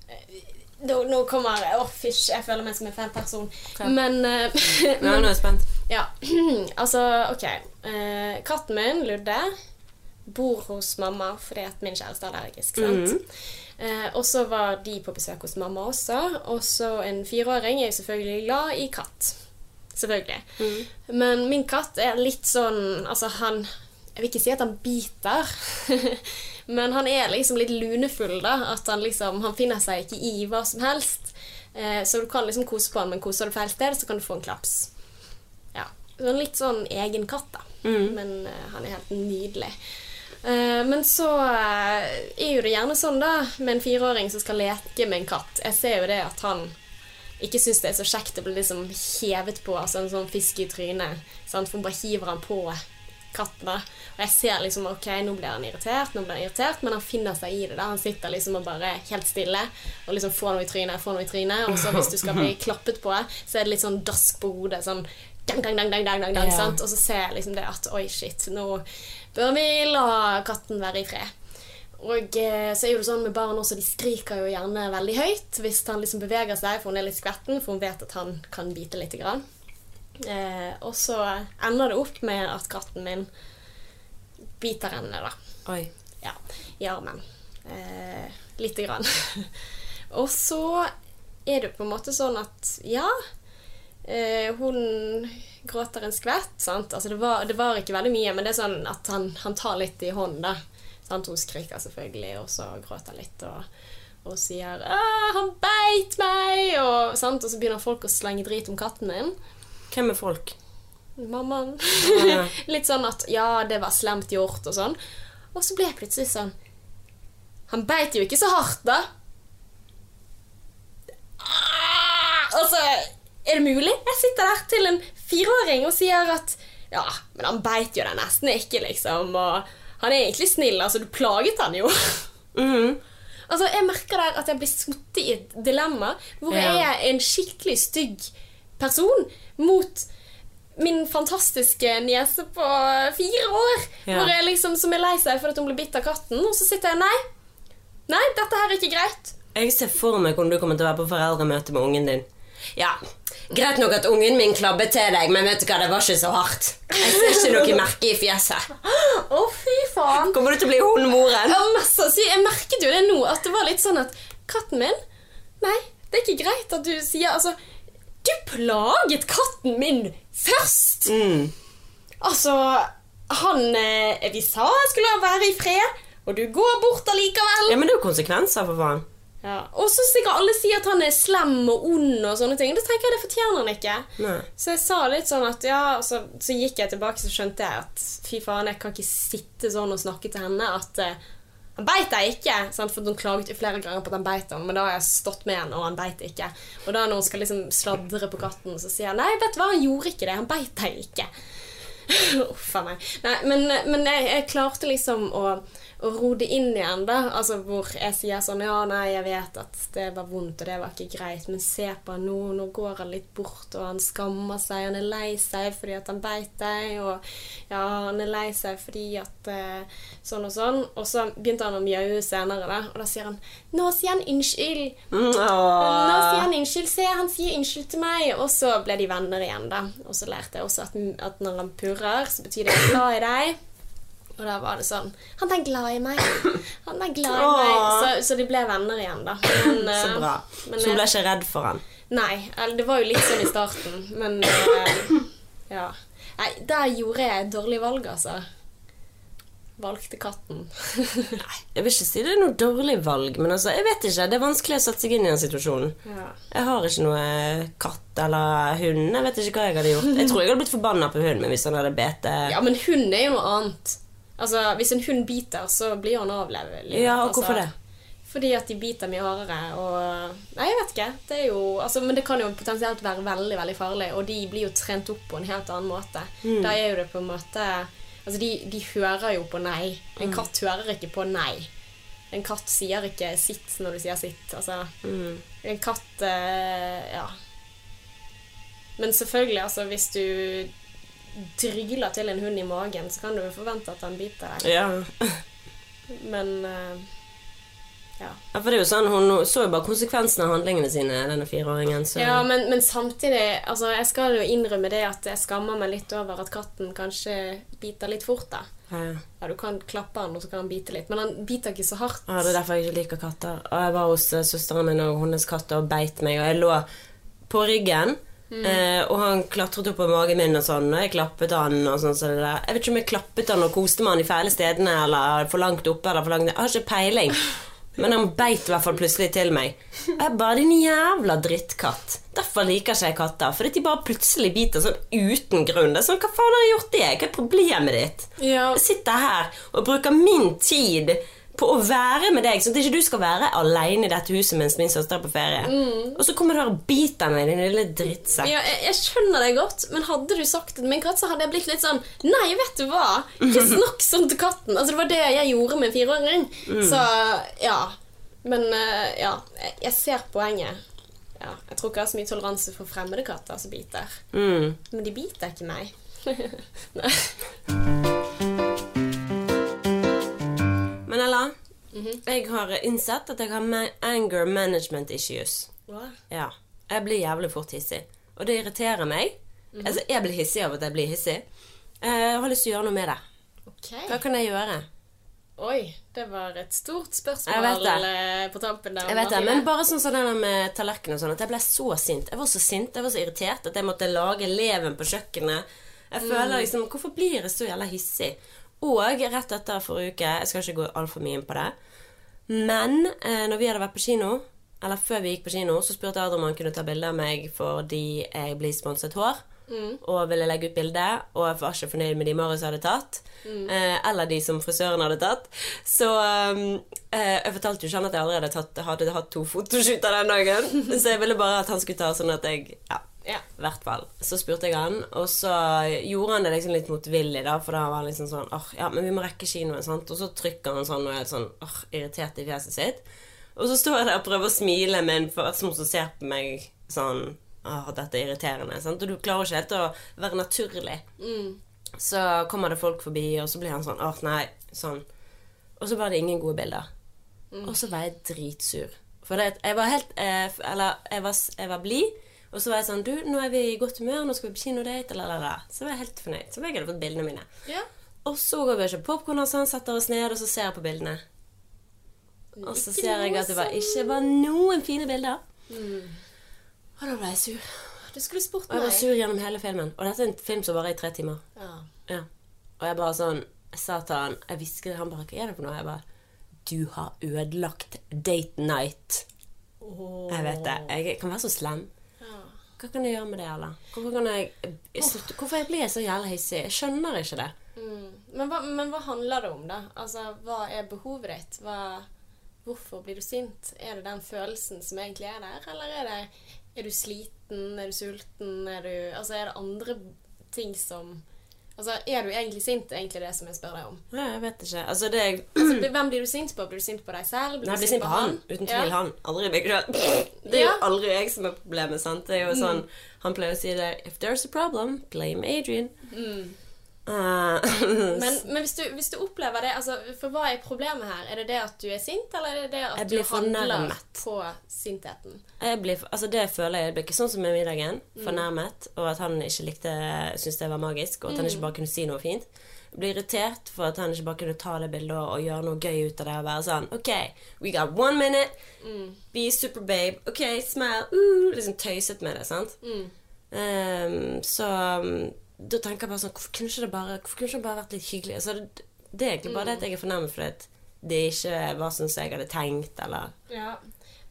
Eh, Nå, nå kommer Å, fysj, jeg føler meg som en feil person. Hva? Men, eh, Ja, nå er jeg spent. ja, altså, ok. Uh, katten min, Ludde, bor hos mamma fordi at min kjæreste er allergisk. sant? Eh, og så var de på besøk hos mamma også. Og så en fireåring er jo selvfølgelig glad i katt. Selvfølgelig. Men min katt er litt sånn Altså, han Jeg vil ikke si at han biter. Men han er liksom litt lunefull, da. At han liksom Han finner seg ikke i hva som helst. Eh, så du kan liksom kose på han, men koser du feil sted, så kan du få en klaps. Ja. Sånn litt sånn egen katt, da. Men eh, han er helt nydelig. Eh, men så eh, er jo det gjerne sånn, da, med en fireåring som skal leke med en katt. Jeg ser jo det at han ikke syns det er så kjekt å bli liksom hevet på, altså en sånn fisk i trynet. Sant? For hun bare hiver han på katten. da. Og jeg ser liksom ok, nå blir han irritert, nå blir han irritert, men han finner seg i det. da. Han sitter liksom og bare helt stille og liksom får noe i trynet, får noe i trynet. Og så hvis du skal bli klappet på, så er det litt sånn dask på hodet. sånn dang, dang, dang, dang, dang, dang, Ja. sant? Og så ser jeg liksom det at oi, shit, nå bør vi la katten være i fred. Og eh, så er jo det sånn med barn også, de skriker jo gjerne veldig høyt hvis han liksom beveger seg, for hun er litt skvetten, for hun vet at han kan bite lite grann. Eh, og så ender det opp med at katten min biter henne, da. Oi. Ja, i armen. Eh, lite grann. og så er det på en måte sånn at ja, eh, hun gråter en skvett, sant. Altså det var, det var ikke veldig mye, men det er sånn at han, han tar litt i hånden, da. Sant? Hun skriker selvfølgelig, og så gråter litt og, og sier han beit meg!' Og, sant? og så begynner folk å slenge drit om katten min. Hvem er folk? Mammaen. ja. Litt sånn at 'ja, det var slemt gjort', og sånn. Og så ble jeg plutselig sånn Han beit jo ikke så hardt, da. Altså, Er det mulig? Jeg sitter der til en fireåring og sier at Ja, men han beit jo deg nesten ikke, liksom. Og han er egentlig snill. Altså, du plaget han jo. Mhm. Altså, Jeg merker der at jeg blir sittet i et dilemma hvor Ja. jeg er en skikkelig stygg person mot min fantastiske niese på fire år. Ja. Jeg liksom, Som er lei seg fordi at hun ble bitt av katten. Og så sitter jeg Nei, nei, dette her er ikke greit. Jeg ser for meg hvordan du kommer til å være på foreldremøte med ungen din. Ja, Greit nok at ungen min klabbet til deg, men vet du hva, det var ikke så hardt. Jeg ser ikke noe merke i fjeset. Å, fy faen. Kommer du til å bli hundmoren? Ja, mest. Jeg merket jo det nå, at det var litt sånn at Katten min Nei, det er ikke greit at du sier Altså, du plaget katten min først! Mm. Altså, han eh, Vi sa jeg skulle være i fred, og du går bort allikevel. Ja, men det er jo konsekvenser, for faen. Ja. Og så sikkert alle sier at han er slem og ond og sånne ting. Da tenker jeg det fortjener han ikke. Nei. Så jeg sa litt sånn at ja, så, så gikk jeg tilbake, så skjønte jeg at fy faen, jeg kan ikke sitte sånn og snakke til henne at eh, han beit deg ikke, sant? for hun klaget jo flere ganger på at han beit henne, men da har jeg stått med henne, og han beit ikke. Og da når hun skal liksom sladre på katten, så sier jeg nei, vet du hva, han gjorde ikke det, han beit deg ikke. Uff a meg. Nei, men, men jeg, jeg klarte liksom å, å ro det inn igjen, da. Altså hvor jeg sier sånn Ja, nei, jeg vet at det var vondt, og det var ikke greit, men se på han nå. Nå går han litt bort, og han skammer seg. Han er lei seg fordi at han beit deg, og ja, han er lei seg fordi at eh, Sånn og sånn. Og så begynte han å mjaue senere, da, og da sier han Nå sier han unnskyld. Mm, Nå sier han unnskyld. Se, han sier unnskyld til meg. Og så ble de venner igjen, da. Og så lærte jeg også at, at når han purrer, så betyr det 'jeg er glad i deg'. Og da var det sånn 'Han er glad i meg'. Han er glad i meg. Så, så de ble venner igjen, da. Men, Så eh, bra. Men, Så du ble eh, ikke redd for han? Nei. Det var jo litt sånn i starten, men eh, Ja. Nei, der gjorde jeg et dårlig valg, altså. Valgte katten. Jeg vil ikke si det er noe dårlig valg, men altså, jeg vet ikke. Det er vanskelig å sette seg inn i den situasjonen. ja. Jeg har ikke noe katt eller hund. Jeg vet ikke hva jeg hadde gjort. Jeg tror jeg hadde blitt forbanna på hunden min hvis han hadde bete. ja, men hund er jo noe annet. Altså, Hvis en hund biter, så blir han avlevet. Ja, og hvorfor det? Fordi at de biter mye hardere. Og Nei, jeg vet ikke. Det er jo, altså, men det kan jo potensielt være veldig veldig farlig, og de blir jo trent opp på en helt annen måte. Mm. Da er jo det på en måte Altså, de, de hører jo på nei. En Mm. katt hører ikke på nei. En katt sier ikke sitt når du sier sitt. Altså, Mm. en katt eh, Ja. Men selvfølgelig, altså, hvis du dryler til en hund i magen, så kan du jo forvente at han biter deg. Ja. Men eh, ja. ja, for det er jo sånn, Hun så jo bare konsekvensen av handlingene sine, denne fireåringen. Så. Ja, men, men samtidig altså, Jeg skal jo innrømme det at jeg skammer meg litt over at katten kanskje biter litt fort. da. Ja. Ja, Du kan klappe han, og så kan han bite litt. Men han biter ikke så hardt. Ja, det er derfor jeg ikke liker katter. Og jeg var hos eh, søsteren min og hennes katt og beit meg, og jeg lå på ryggen. Eh, og han klatret opp på magen min, og sånn Og jeg klappet han. og sånn så. Jeg vet ikke om jeg klappet han og koste med han i fæle stedene, eller for langt oppe eller for langt ned. Jeg har ikke peiling. Men han beit i hvert fall plutselig til meg. Jeg bare Din jævla drittkatt. Derfor liker ikke jeg katter. Fordi de bare plutselig biter sånn uten grunn. Det er sånn, Hva faen har jeg gjort det? Hva er problemet ditt? Ja, Jeg sitter her og bruker min tid på å være med deg, sånn at ikke du skal være alene i dette huset mens min søster er på ferie. Og så kommer du her og biter meg, din lille drittsekk. ja jeg, jeg skjønner det godt, men hadde du sagt det til min katt, så hadde jeg blitt litt sånn Nei, vet du hva? Ikke snakk sånn til katten. Altså, det var det jeg gjorde med en fireåring. Så ja. Men eh, ja, jeg ser poenget. Ja, jeg tror ikke jeg har så mye toleranse for fremmede katter som biter. Mm. Men de biter ikke meg. Nei. Men -hmm. jeg har innsett at jeg har anger management issues. Hva? Ja. Jeg blir jævlig fort hissig. Og det irriterer meg. Altså, jeg blir hissig av at jeg blir hissig. Eh, Jeg har lyst til å gjøre noe med det. Okay. Hva kan jeg gjøre? Oi, det var et stort spørsmål det. eh, på tampen der. Jeg vet det, men bare sånn som det der med tallerken og sånn, at jeg ble så sint. Jeg var så sint, jeg var så irritert at jeg måtte lage leven på kjøkkenet. Jeg føler liksom Hvorfor blir jeg så jævla hissig? Og rett etter forrige uke Jeg skal ikke gå altfor mye inn på det. Men eh, når vi hadde vært på kino, eller før vi gikk på kino, så spurte jeg om han kunne ta bilde av meg fordi jeg blir sponset hår. Og ville legge ut bilde, og jeg var ikke fornøyd med de Marius hadde tatt. Eh, eller de som frisøren hadde tatt. Så eh, jeg fortalte jo ikke han at jeg allerede tatt, hadde hatt to fotoshooter den dagen. Så jeg ville bare at han skulle ta sånn at jeg Ja. Ja. Hvert fall. Så spurte jeg han, og så gjorde han det liksom litt motvillig, da, for da var han liksom sånn åh, ja, men vi må rekke kinoen, sant. Og så trykker han sånn og er sånn åh, irritert i fjeset sitt. Og så står jeg der og prøver å smile med en person som ser på meg sånn åh, dette er irriterende. Sant? Og du klarer ikke helt å være naturlig. Så kommer det folk forbi, og så blir han sånn åh, nei, sånn. Og så var det ingen gode bilder. Og så var jeg dritsur. For det, jeg var helt eh, Eller jeg var, jeg var blid. Og så var jeg sånn Du, nå er vi i godt humør, nå skal vi på kinodate, eller. Så var jeg helt fornøyd. Så jeg hadde fått bildene mine. Ja. Og så går vi og kjøper popkorn, og sånn, setter oss ned, og så ser jeg på bildene. Og så ser jeg at det var, ikke var noen fine bilder. Og da ble jeg sur. Du skulle spurt meg. Og jeg var sur gjennom hele filmen. Og dette er en film som varer i tre timer. Ja. Ja. Og jeg bare sånn Jeg sa til han Jeg hvisket Han bare Hva er det for noe? Jeg bare Du har ødelagt date night. Jeg vet det. Jeg kan være så slem. Hva kan jeg gjøre med det, eller? Hvorfor kan jeg, jeg Hvorfor jeg blir så jævla hissig? Jeg skjønner ikke det. Mm. Men, hva, men hva handler det om, da? Altså, Hva er behovet ditt? Hva, hvorfor blir du sint? Er det den følelsen som egentlig er der, eller er det Er du sliten? Er du sulten? Er, du, altså, er det andre ting som Altså, Er du egentlig sint, Det er egentlig det som jeg spør deg om? Nei, jeg vet ikke. Altså, det er Altså, hvem blir du sint på? Blir du sint på deg selv? Nei, jeg blir sint på han. Uten tvil Ja. han. Aldri meg sjøl. Det er jo Mm. aldri jeg som er problemet, sant. Det er jo sånn Han pleier å si det If there's a problem, blame Adrian. Mm. Uh, Men, men hvis, du, hvis du opplever det altså, For hva er problemet her? Er det det at du er sint, eller er det det at du handler på sintheten? blir, altså det føler jeg. Blir ikke sånn som med middagen. Mm. Fornærmet. Og at han ikke likte syntes det var magisk, og at han Mm. ikke bare kunne si noe fint. Jeg blir irritert for at han ikke bare kunne ta det bildet og, gjøre noe gøy ut av det. Og være sånn OK, we got one minute. Mm. Be super babe. OK, smile. Uh, liksom tøyset med det, sant. Mm. Um, så da tenker jeg bare sånn Hvorfor kunne det bare, hvorfor kunne ikke det bare vært litt hyggelig? Altså, det, det er egentlig bare det at jeg er fornærmet fordi at det ikke var sånn som jeg hadde tenkt, eller Ja.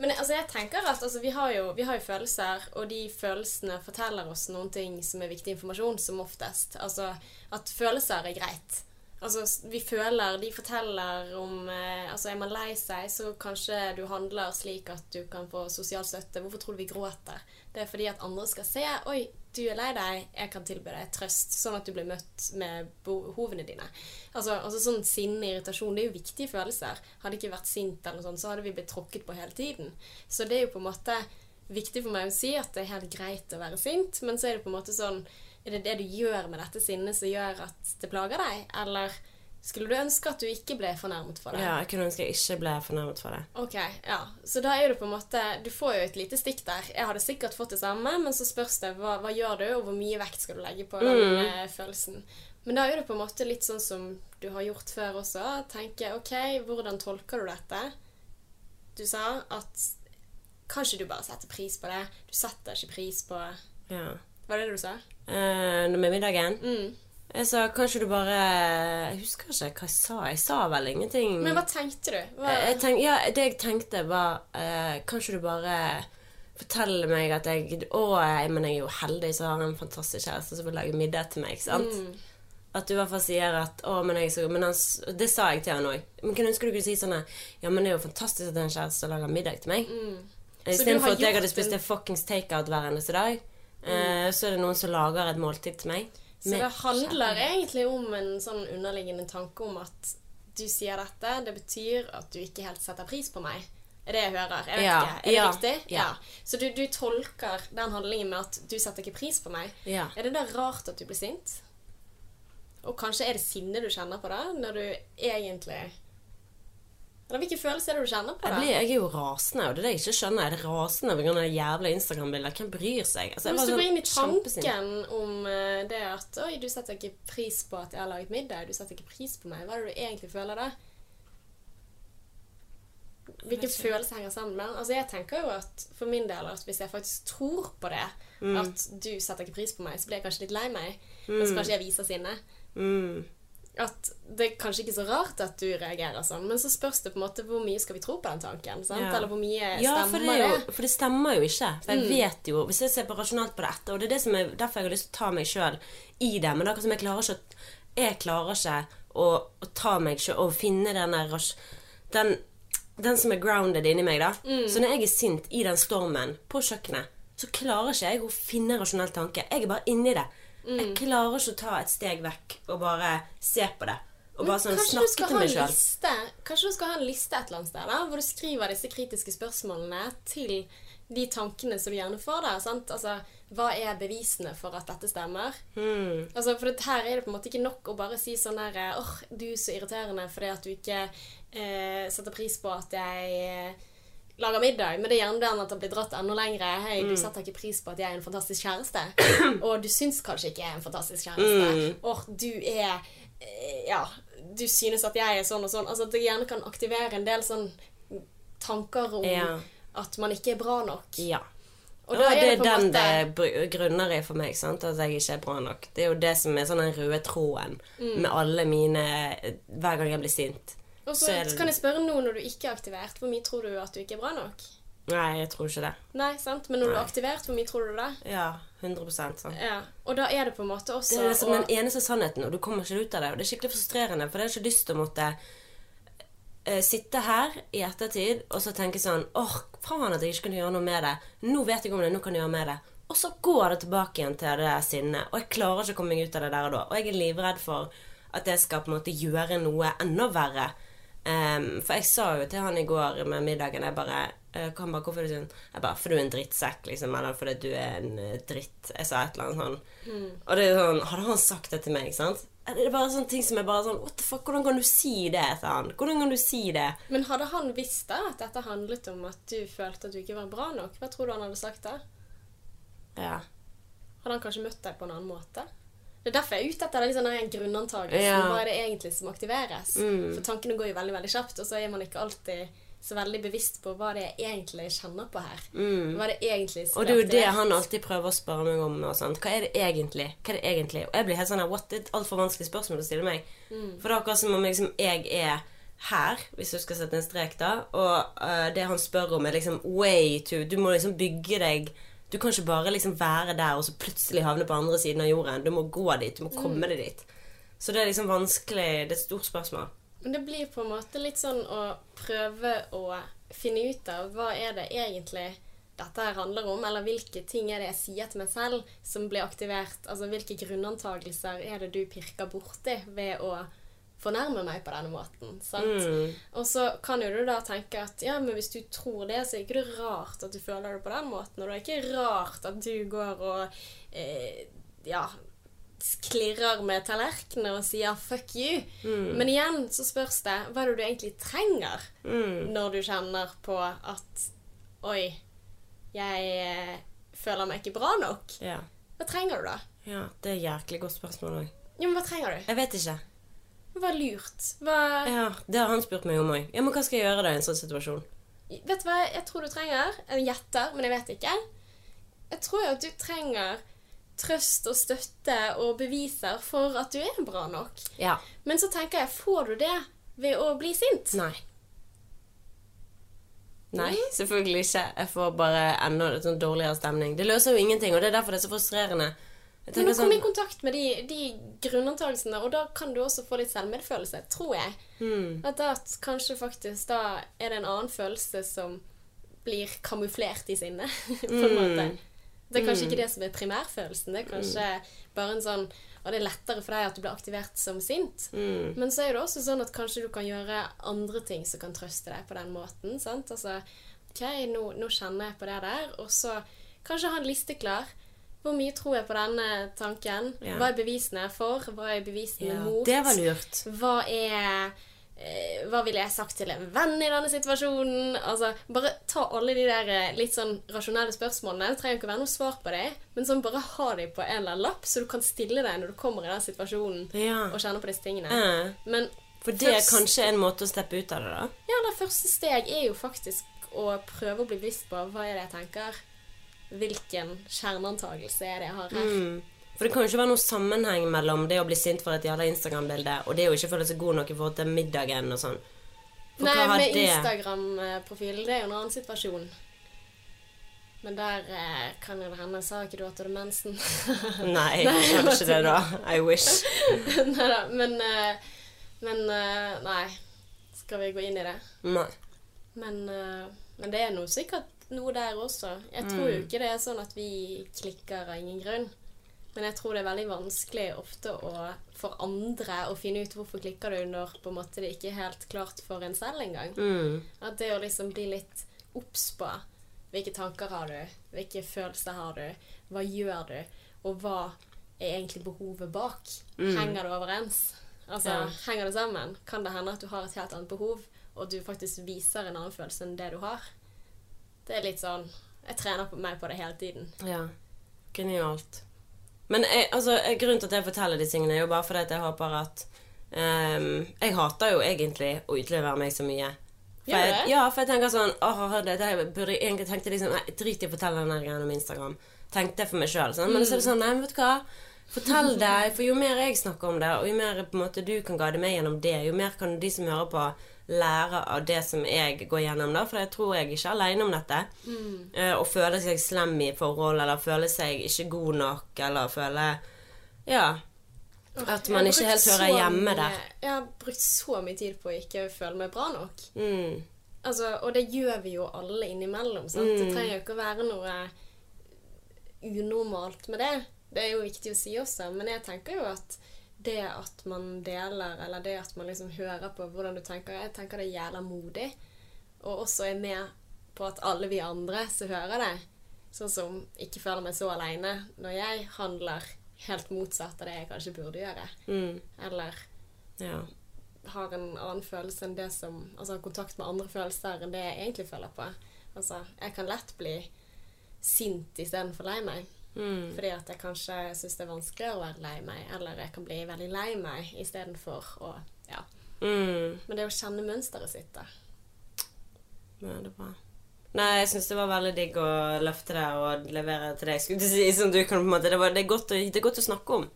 Men altså, jeg tenker at altså, vi, har jo, vi har jo følelser, og de følelsene forteller oss noen ting som er viktig informasjon, som oftest. Altså at følelser er greit. Altså, vi føler De forteller om eh, Altså, er man lei seg, så kanskje du handler slik at du kan få sosial støtte. Hvorfor tror du vi gråter? Det er fordi at andre skal se Oi, du er lei deg. Jeg kan tilby deg trøst. Sånn at du blir møtt med behovene dine. Altså, altså sånn sinne, irritasjon, det er jo viktige følelser. Hadde ikke vært sint, eller noe sånt, så hadde vi blitt tråkket på hele tiden. Så det er jo på en måte viktig for meg å si at det er helt greit å være sint, men så er det på en måte sånn Er det det du gjør med dette sinnet som gjør at det plager deg, eller skulle du ønske at du ikke ble fornærmet for det? Ja, jeg kunne ønske jeg ikke ble fornærmet for det. Ok, ja. Så da er det på en måte Du får jo et lite stikk der. Jeg hadde sikkert fått det samme, men så spørs det hva, hva gjør du, og hvor mye vekt skal du legge på den mm. følelsen. Men da er det på en måte litt sånn som du har gjort før også. Tenke ok, hvordan tolker du dette? Du sa at kanskje du bare setter pris på det. Du setter ikke pris på Ja. Var det det du sa? Eh, med middagen Mm. Jeg sa kanskje du bare Jeg husker ikke hva jeg sa. Jeg sa vel ingenting. Men hva tenkte du? Hva, jeg tenk, ja, det jeg tenkte, var eh, Kanskje du bare forteller meg at jeg Å, jeg, men jeg er jo heldig som har en fantastisk kjæreste som vil lage middag til meg. ikke sant? Mm. At du i hvert fall sier at Å, men jeg så men han, Det sa jeg til han òg. Men kunne ønske du kunne si sånn Ja, men det er jo fantastisk at det er en kjæreste som lager middag til meg. Mm. Istedenfor at jeg hadde spist en fuckings takeout hver eneste dag, eh, så er det noen som lager et måltid til meg. Så det handler kjærlighet. egentlig om en sånn underliggende tanke om at du sier dette, det betyr at du ikke helt setter pris på meg. Er det jeg hører? Jeg vet Ja, ikke. Er det ja, riktig? ja. Så du, du tolker den handlingen med at du setter ikke pris på meg. Er det da rart at du blir sint? Og kanskje er det sinne du kjenner på da, når du egentlig Eller hvilke følelser er det du kjenner på Jeg, blir, jeg er jo rasende, og det er det jeg ikke skjønner. Jeg er rasende pga. det jævla Instagram-bildet. Hvem bryr seg? Altså, Hvis du går sånn inn i tanken om eh, det at Oi, du setter ikke pris på at jeg har laget middag. Du setter ikke pris på meg. Hva er det du egentlig føler da? Hvilke følelser henger sammen med den? Altså, jeg tenker jo at for min del at hvis jeg faktisk tror på det, Mm. at du setter ikke pris på meg, så blir jeg kanskje litt lei meg. Og så kanskje jeg viser sinne. Mm. At det er kanskje ikke så rart at du reagerer sånn, men så spørs det på en måte hvor mye skal vi tro på den tanken? sant? Ja. Eller hvor mye Ja, stemmer er det? jo, for det stemmer jo ikke. For jeg Mm. vet jo, Hvis jeg ser på rasjonelt på det etter Og det er det som er, derfor jeg har lyst til å ta meg sjøl i det. Men det er akkurat som jeg klarer ikke Jeg klarer ikke å, å ta meg sjøl og finne den der den, den som er grounded inni meg, da. Mm. Så når jeg er sint i den stormen på kjøkkenet, så klarer ikke jeg å finne rasjonell tanke. Jeg er bare inni det. Mm. Jeg klarer ikke å ta et steg vekk og bare se på det. Og bare sånn snakke til meg sjøl. Kanskje du skal ha en liste et eller annet sted da, hvor du skriver disse kritiske spørsmålene til de tankene som du gjerne får der. Sant? Altså, hva er bevisene for at dette stemmer? Hmm. Altså, for det, her er det på en måte ikke nok å bare si sånn der åh, du er så irriterende fordi at du ikke eh, setter pris på at jeg eh, lager middag. Men det er gjerne den at det blir dratt enda lengre. Hei, du setter ikke pris på at jeg er en fantastisk kjæreste. Og du syns kanskje ikke jeg er en fantastisk kjæreste. og du er eh, Ja, du synes at jeg er sånn og sånn. Altså at det gjerne kan aktivere en del sånn tanker om Ja. at man ikke er bra nok. Ja. Og da er det det den måte det grunner i for meg, sant? at jeg ikke er bra nok. Det er jo det som er sånn den røde tråden Mm. med alle mine Hver gang jeg blir sint. Og så er det- kan jeg spørre nå når du ikke er aktivert, hvor mye tror du at du ikke er bra nok? Nei, jeg tror ikke det. Nei, sant? Men når du er aktivert, hvor mye tror du det? Ja, 100% sånn. Ja. Og da er det på en måte også Det er liksom og... den eneste sannheten, og du kommer ikke ut av det. Og det er skikkelig frustrerende, for jeg har ikke lyst til å måtte eh, sitte her i ettertid og så tenke sånn åh, faen at jeg ikke kunne gjøre noe med det. Nå vet jeg om det, nå kan jeg gjøre med det. Og så går det tilbake igjen til det der sinnet, og jeg klarer ikke å komme meg ut av det der og da. Og jeg er livredd for at jeg skal på en måte gjøre noe enda verre. Ehm, for jeg sa jo til han i går med middagen Jeg bare uh, Han bare 'Hvorfor er du sånn?' Jeg bare 'For du er en drittsekk', liksom. Eller 'fordi du er en eh, dritt'. Jeg sa et eller annet sånn. Og det er sånn Hadde han sagt det til meg, sant? Det er bare sånne ting som er bare sånn What the fuck, hvordan kan du si det til han? Hvordan kan du si det? Men hadde han visst det, at dette handlet om at du følte at du ikke var bra nok? Hva tror du han hadde sagt da? Ja. Hadde han kanskje møtt deg på en annen måte? Det er derfor jeg er ute etter den sånn grunnantagelsen. Ja. Hva er det egentlig som aktiveres? For tankene går jo veldig veldig kjapt, og så er man ikke alltid så veldig bevisst på hva det er egentlig jeg kjenner på her. Hva er det egentlig Og det er jo det han alltid prøver å spørre meg om. Og sånt. Hva er det egentlig? Hva er det egentlig? Og jeg blir helt sånn her, What? Det er et altfor vanskelig spørsmål å stille meg. For det er akkurat som om liksom, jeg er her, hvis du skal sette en strek, da. Og uh, det han spør om, er liksom way too Du må liksom bygge deg Du kan ikke bare liksom være der og så plutselig havne på andre siden av jorden. Du må gå dit. Du må komme deg dit. Så det er liksom vanskelig Det er et stort spørsmål. Men det blir på en måte litt sånn å prøve å finne ut av hva er det egentlig dette her handler om, eller hvilke ting er det jeg sier til meg selv som blir aktivert. Altså hvilke grunnantagelser er det du pirker borti ved å fornærme meg på denne måten. Sant? Og så kan jo du da tenke at ja, men hvis du tror det, så er ikke det rart at du føler det på den måten. Og det er ikke rart at du går og eh, ja, klirrer med tallerkenene og sier 'fuck you'. Men igjen så spørs det hva er det du egentlig trenger når du kjenner på at 'oi, jeg eh, føler meg ikke bra nok'. Ja. Hva trenger du da? ja det er et jæklig godt spørsmål òg. Jo, men hva trenger du? Jeg vet ikke. Hva lurt? Hva Ja, Det har han spurt meg om òg. Ja, men hva skal jeg gjøre da i en sånn situasjon? Vet du hva jeg tror du trenger? En gjetter, men jeg vet ikke. Jeg tror jo at du trenger trøst og støtte og beviser for at du er bra nok. Ja. Men så tenker jeg, får du det ved å bli sint? Nei. Nei, selvfølgelig ikke. Jeg får bare enda en sånn dårligere stemning. Det løser jo ingenting, og det er derfor det er så frustrerende. Men å komme i sånn, kontakt med de, de grunnantagelsene, og da kan du også få litt selvmedfølelse, tror jeg. Mm. At da kanskje faktisk da er det en annen følelse som blir kamuflert i sinnet, på en måte. Det er kanskje ikke det som er primærfølelsen. Det er kanskje bare en sånn Og det er lettere for deg at du blir aktivert som sint. Mm. Men så er det også sånn at kanskje du kan gjøre andre ting som kan trøste deg på den måten. sant? Altså, ok, nå, nå kjenner jeg på det der, og så kanskje ha en liste klar. Hvor mye tror jeg på denne tanken? Ja. Hva er bevisene for? Hva er bevisene ja, mot? Det var lurt. Hva er eh, Hva ville jeg sagt til en venn i denne situasjonen? Altså, Bare ta alle de der eh, litt sånn rasjonelle spørsmålene. Det trenger ikke å være noe svar på dem, men sånn bare ha dem på en eller annen lapp, så du kan stille deg når du kommer i den situasjonen Ja. og kjenne på disse tingene. Ja. Men For det er kanskje en måte å steppe ut av det, da. Ja, det første steg er jo faktisk å prøve å bli bevisst på hva er det jeg tenker. Hvilken kjerneantagelse er det jeg har her? Mm. For det kan jo ikke være noen sammenheng mellom det å bli sint for et jævla Instagram-bilde og det å ikke føle seg god nok i forhold til middagen og sånn. For Nei, med Instagram-profilen, det er jo en annen situasjon. Men der eh, kan jo det hende Sa ikke du at du hadde mensen? Nei, Nei, ikke det, da. I wish. Neida, men eh, Men eh, nei. Skal vi gå inn i det? Nei. Men, eh, men det er nå sikkert noe der også. Jeg tror jo ikke det er sånn at vi klikker av ingen grunn. Men jeg tror det er veldig vanskelig ofte å, for andre å finne ut hvorfor klikker du når på en måte det ikke er helt klart for en selv engang. Mm. At det å liksom bli litt obs på hvilke tanker har du, hvilke følelser har du, hva gjør du, og hva er egentlig behovet bak? Henger det overens? Altså, Ja. Henger det sammen? Kan det hende at du har et helt annet behov, og du faktisk viser en annen følelse enn det du har? Det er litt sånn Jeg trener på meg på det hele tiden. Ja. Genialt. Men jeg, altså, grunnen til at jeg forteller de tingene, er jo bare fordi at jeg håper at um, Jeg hater jo egentlig å utlevere meg så mye. For Gjør jeg, det? ja, for jeg tenker sånn Åh, det, det burde jeg egentlig tenkte liksom Nei, drit i å fortelle den greia om Instagram. Tenkte jeg for meg sjøl. Sånn. Men så er det sånn Nei, men vet du hva. Fortell det. For jo mer jeg snakker om det, og jo mer på en måte du kan guide meg gjennom det, jo mer kan de som hører på, lære av det som jeg går gjennom. da For jeg tror jeg ikke er aleine om dette. å og føle seg slem i forhold, eller føle seg ikke god nok, eller føle Ja. At man ikke helt hører hjemme der. Jeg har brukt så mye tid på å ikke føle meg bra nok. Mm. Altså, og det gjør vi jo alle innimellom. Sant? Mm. Det trenger jo ikke å være noe unormalt med det. Det er jo viktig å si også, men jeg tenker jo at det at man deler, eller det at man liksom hører på hvordan du tenker, jeg tenker det er jævla modig. Og også er med på at alle vi andre som hører det, sånn som ikke føler meg så aleine når jeg handler helt motsatt av det jeg kanskje burde gjøre. Mm. Eller Ja. har en annen følelse enn det som Altså har kontakt med andre følelser enn det jeg egentlig føler på. Altså, jeg kan lett bli sint istedenfor lei meg. Mm. Fordi at jeg kanskje syns det er vanskelig å være lei meg. Eller jeg kan bli veldig lei meg istedenfor å Ja. Mm. Men det er å kjenne mønsteret sitt, da. Ja, det er bra. Nei, jeg syns det var veldig digg å løfte det og levere til deg. Skulle si, som du kan på en måte, det, var, det, er godt å, det er godt å snakke om.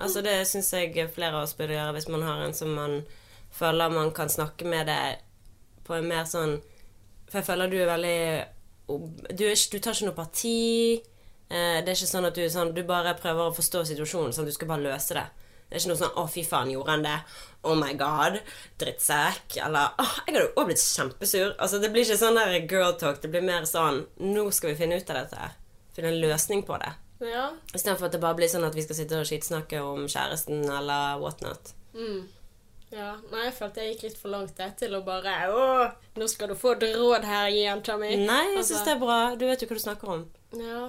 Altså Det syns jeg flere av oss burde gjøre hvis man har en som man føler man kan snakke med det på en mer sånn For jeg føler du er veldig Du, er du tar ikke noe parti. Eh, det er ikke sånn at du, sånn, du bare prøver å forstå situasjonen, sånn at du skal bare løse det. Det er ikke noe sånn 'Å, fy faen, gjorde han det?' 'Oh my god', 'drittsekk', eller 'Å, jeg hadde jo blitt kjempesur'. Altså, det blir ikke sånn der girl talk. Det blir mer sånn 'Nå skal vi finne ut av dette her'. Finne en løsning på det. Ja. Istedenfor at det bare blir sånn at vi skal sitte og skitsnakke om kjæresten eller whatnot. Mm. Ja. Nei, jeg følte jeg gikk litt for langt der til å bare Å, nå skal du få et råd her, jenta mi. Nei, jeg Altså, syns det er bra. Du vet jo hva du snakker om. Ja.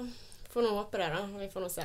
Får nå håpe det, da. Vi får nå se.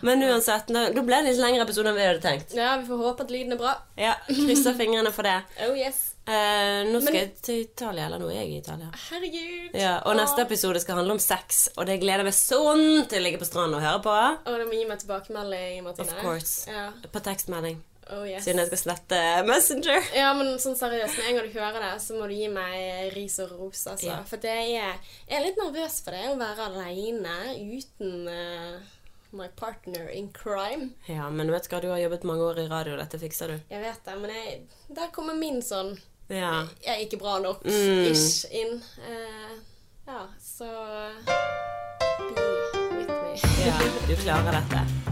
Men uansett, da ble det litt lengre episode enn vi hadde tenkt. Ja, vi får håpe at lyden er bra. Ja, Krysser fingrene for det. Oh yes. Eh, nå skal Men- jeg til Italia, eller nå er jeg i Italia. Herregud. Ja, og neste episode skal handle om sex, og det gleder jeg meg sånn til å ligge på stranden og høre på. Og du må gi meg tilbakemelding, Martine. Of course. Ja. På tekstmelding, Oh yes. siden jeg skal slette Messenger. Ja, men sånn seriøst, med en gang du hører det, så må du gi meg ris og ros, altså. Ja. For det er, jeg er litt nervøs for det, å være aleine uten uh, my partner in crime. Ja, men vet du hva, du har jobbet mange år i radio, dette fikser du. Jeg vet det, men jeg, der kommer min sånn Ja. Jeg er ikke bra nok Mm. ish inn. Uh, ja, så Be with me. ja, du klarer dette.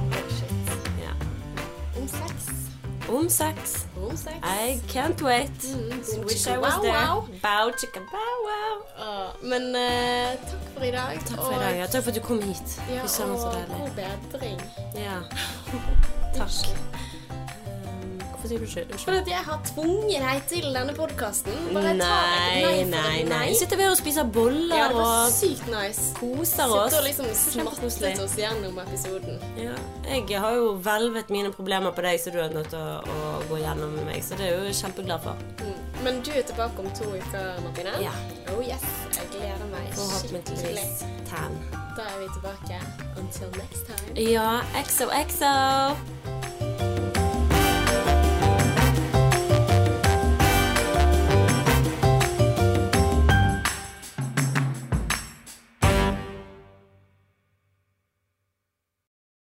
Om sex. Om sex. I can't wait. Mm, Wish I was wow, there. wow. Bow, chicka, bow, wow. Uh, men uh, takk for i dag. Takk for i dag. Ja, takk for at du kom hit. Ja, og god bedring. Ja. Takk. Hvorfor sier du ikke at jeg har tvunget deg til denne podkasten. Nei, nei, nei. Vi sitter her og spiser boller Ja, det var og sykt nice. koser oss. Sitter og liksom smattet oss gjennom episoden. Ja, jeg har jo hvelvet mine problemer på deg, så du er nødt til å, å gå gjennom med meg. Så det er jeg jo kjempeglad for. Mm. Men du er tilbake om to uker, Martine. Ja. Oh yes, jeg gleder meg skikkelig. Tan. Da er vi tilbake. Until next time. Ja, XOXO.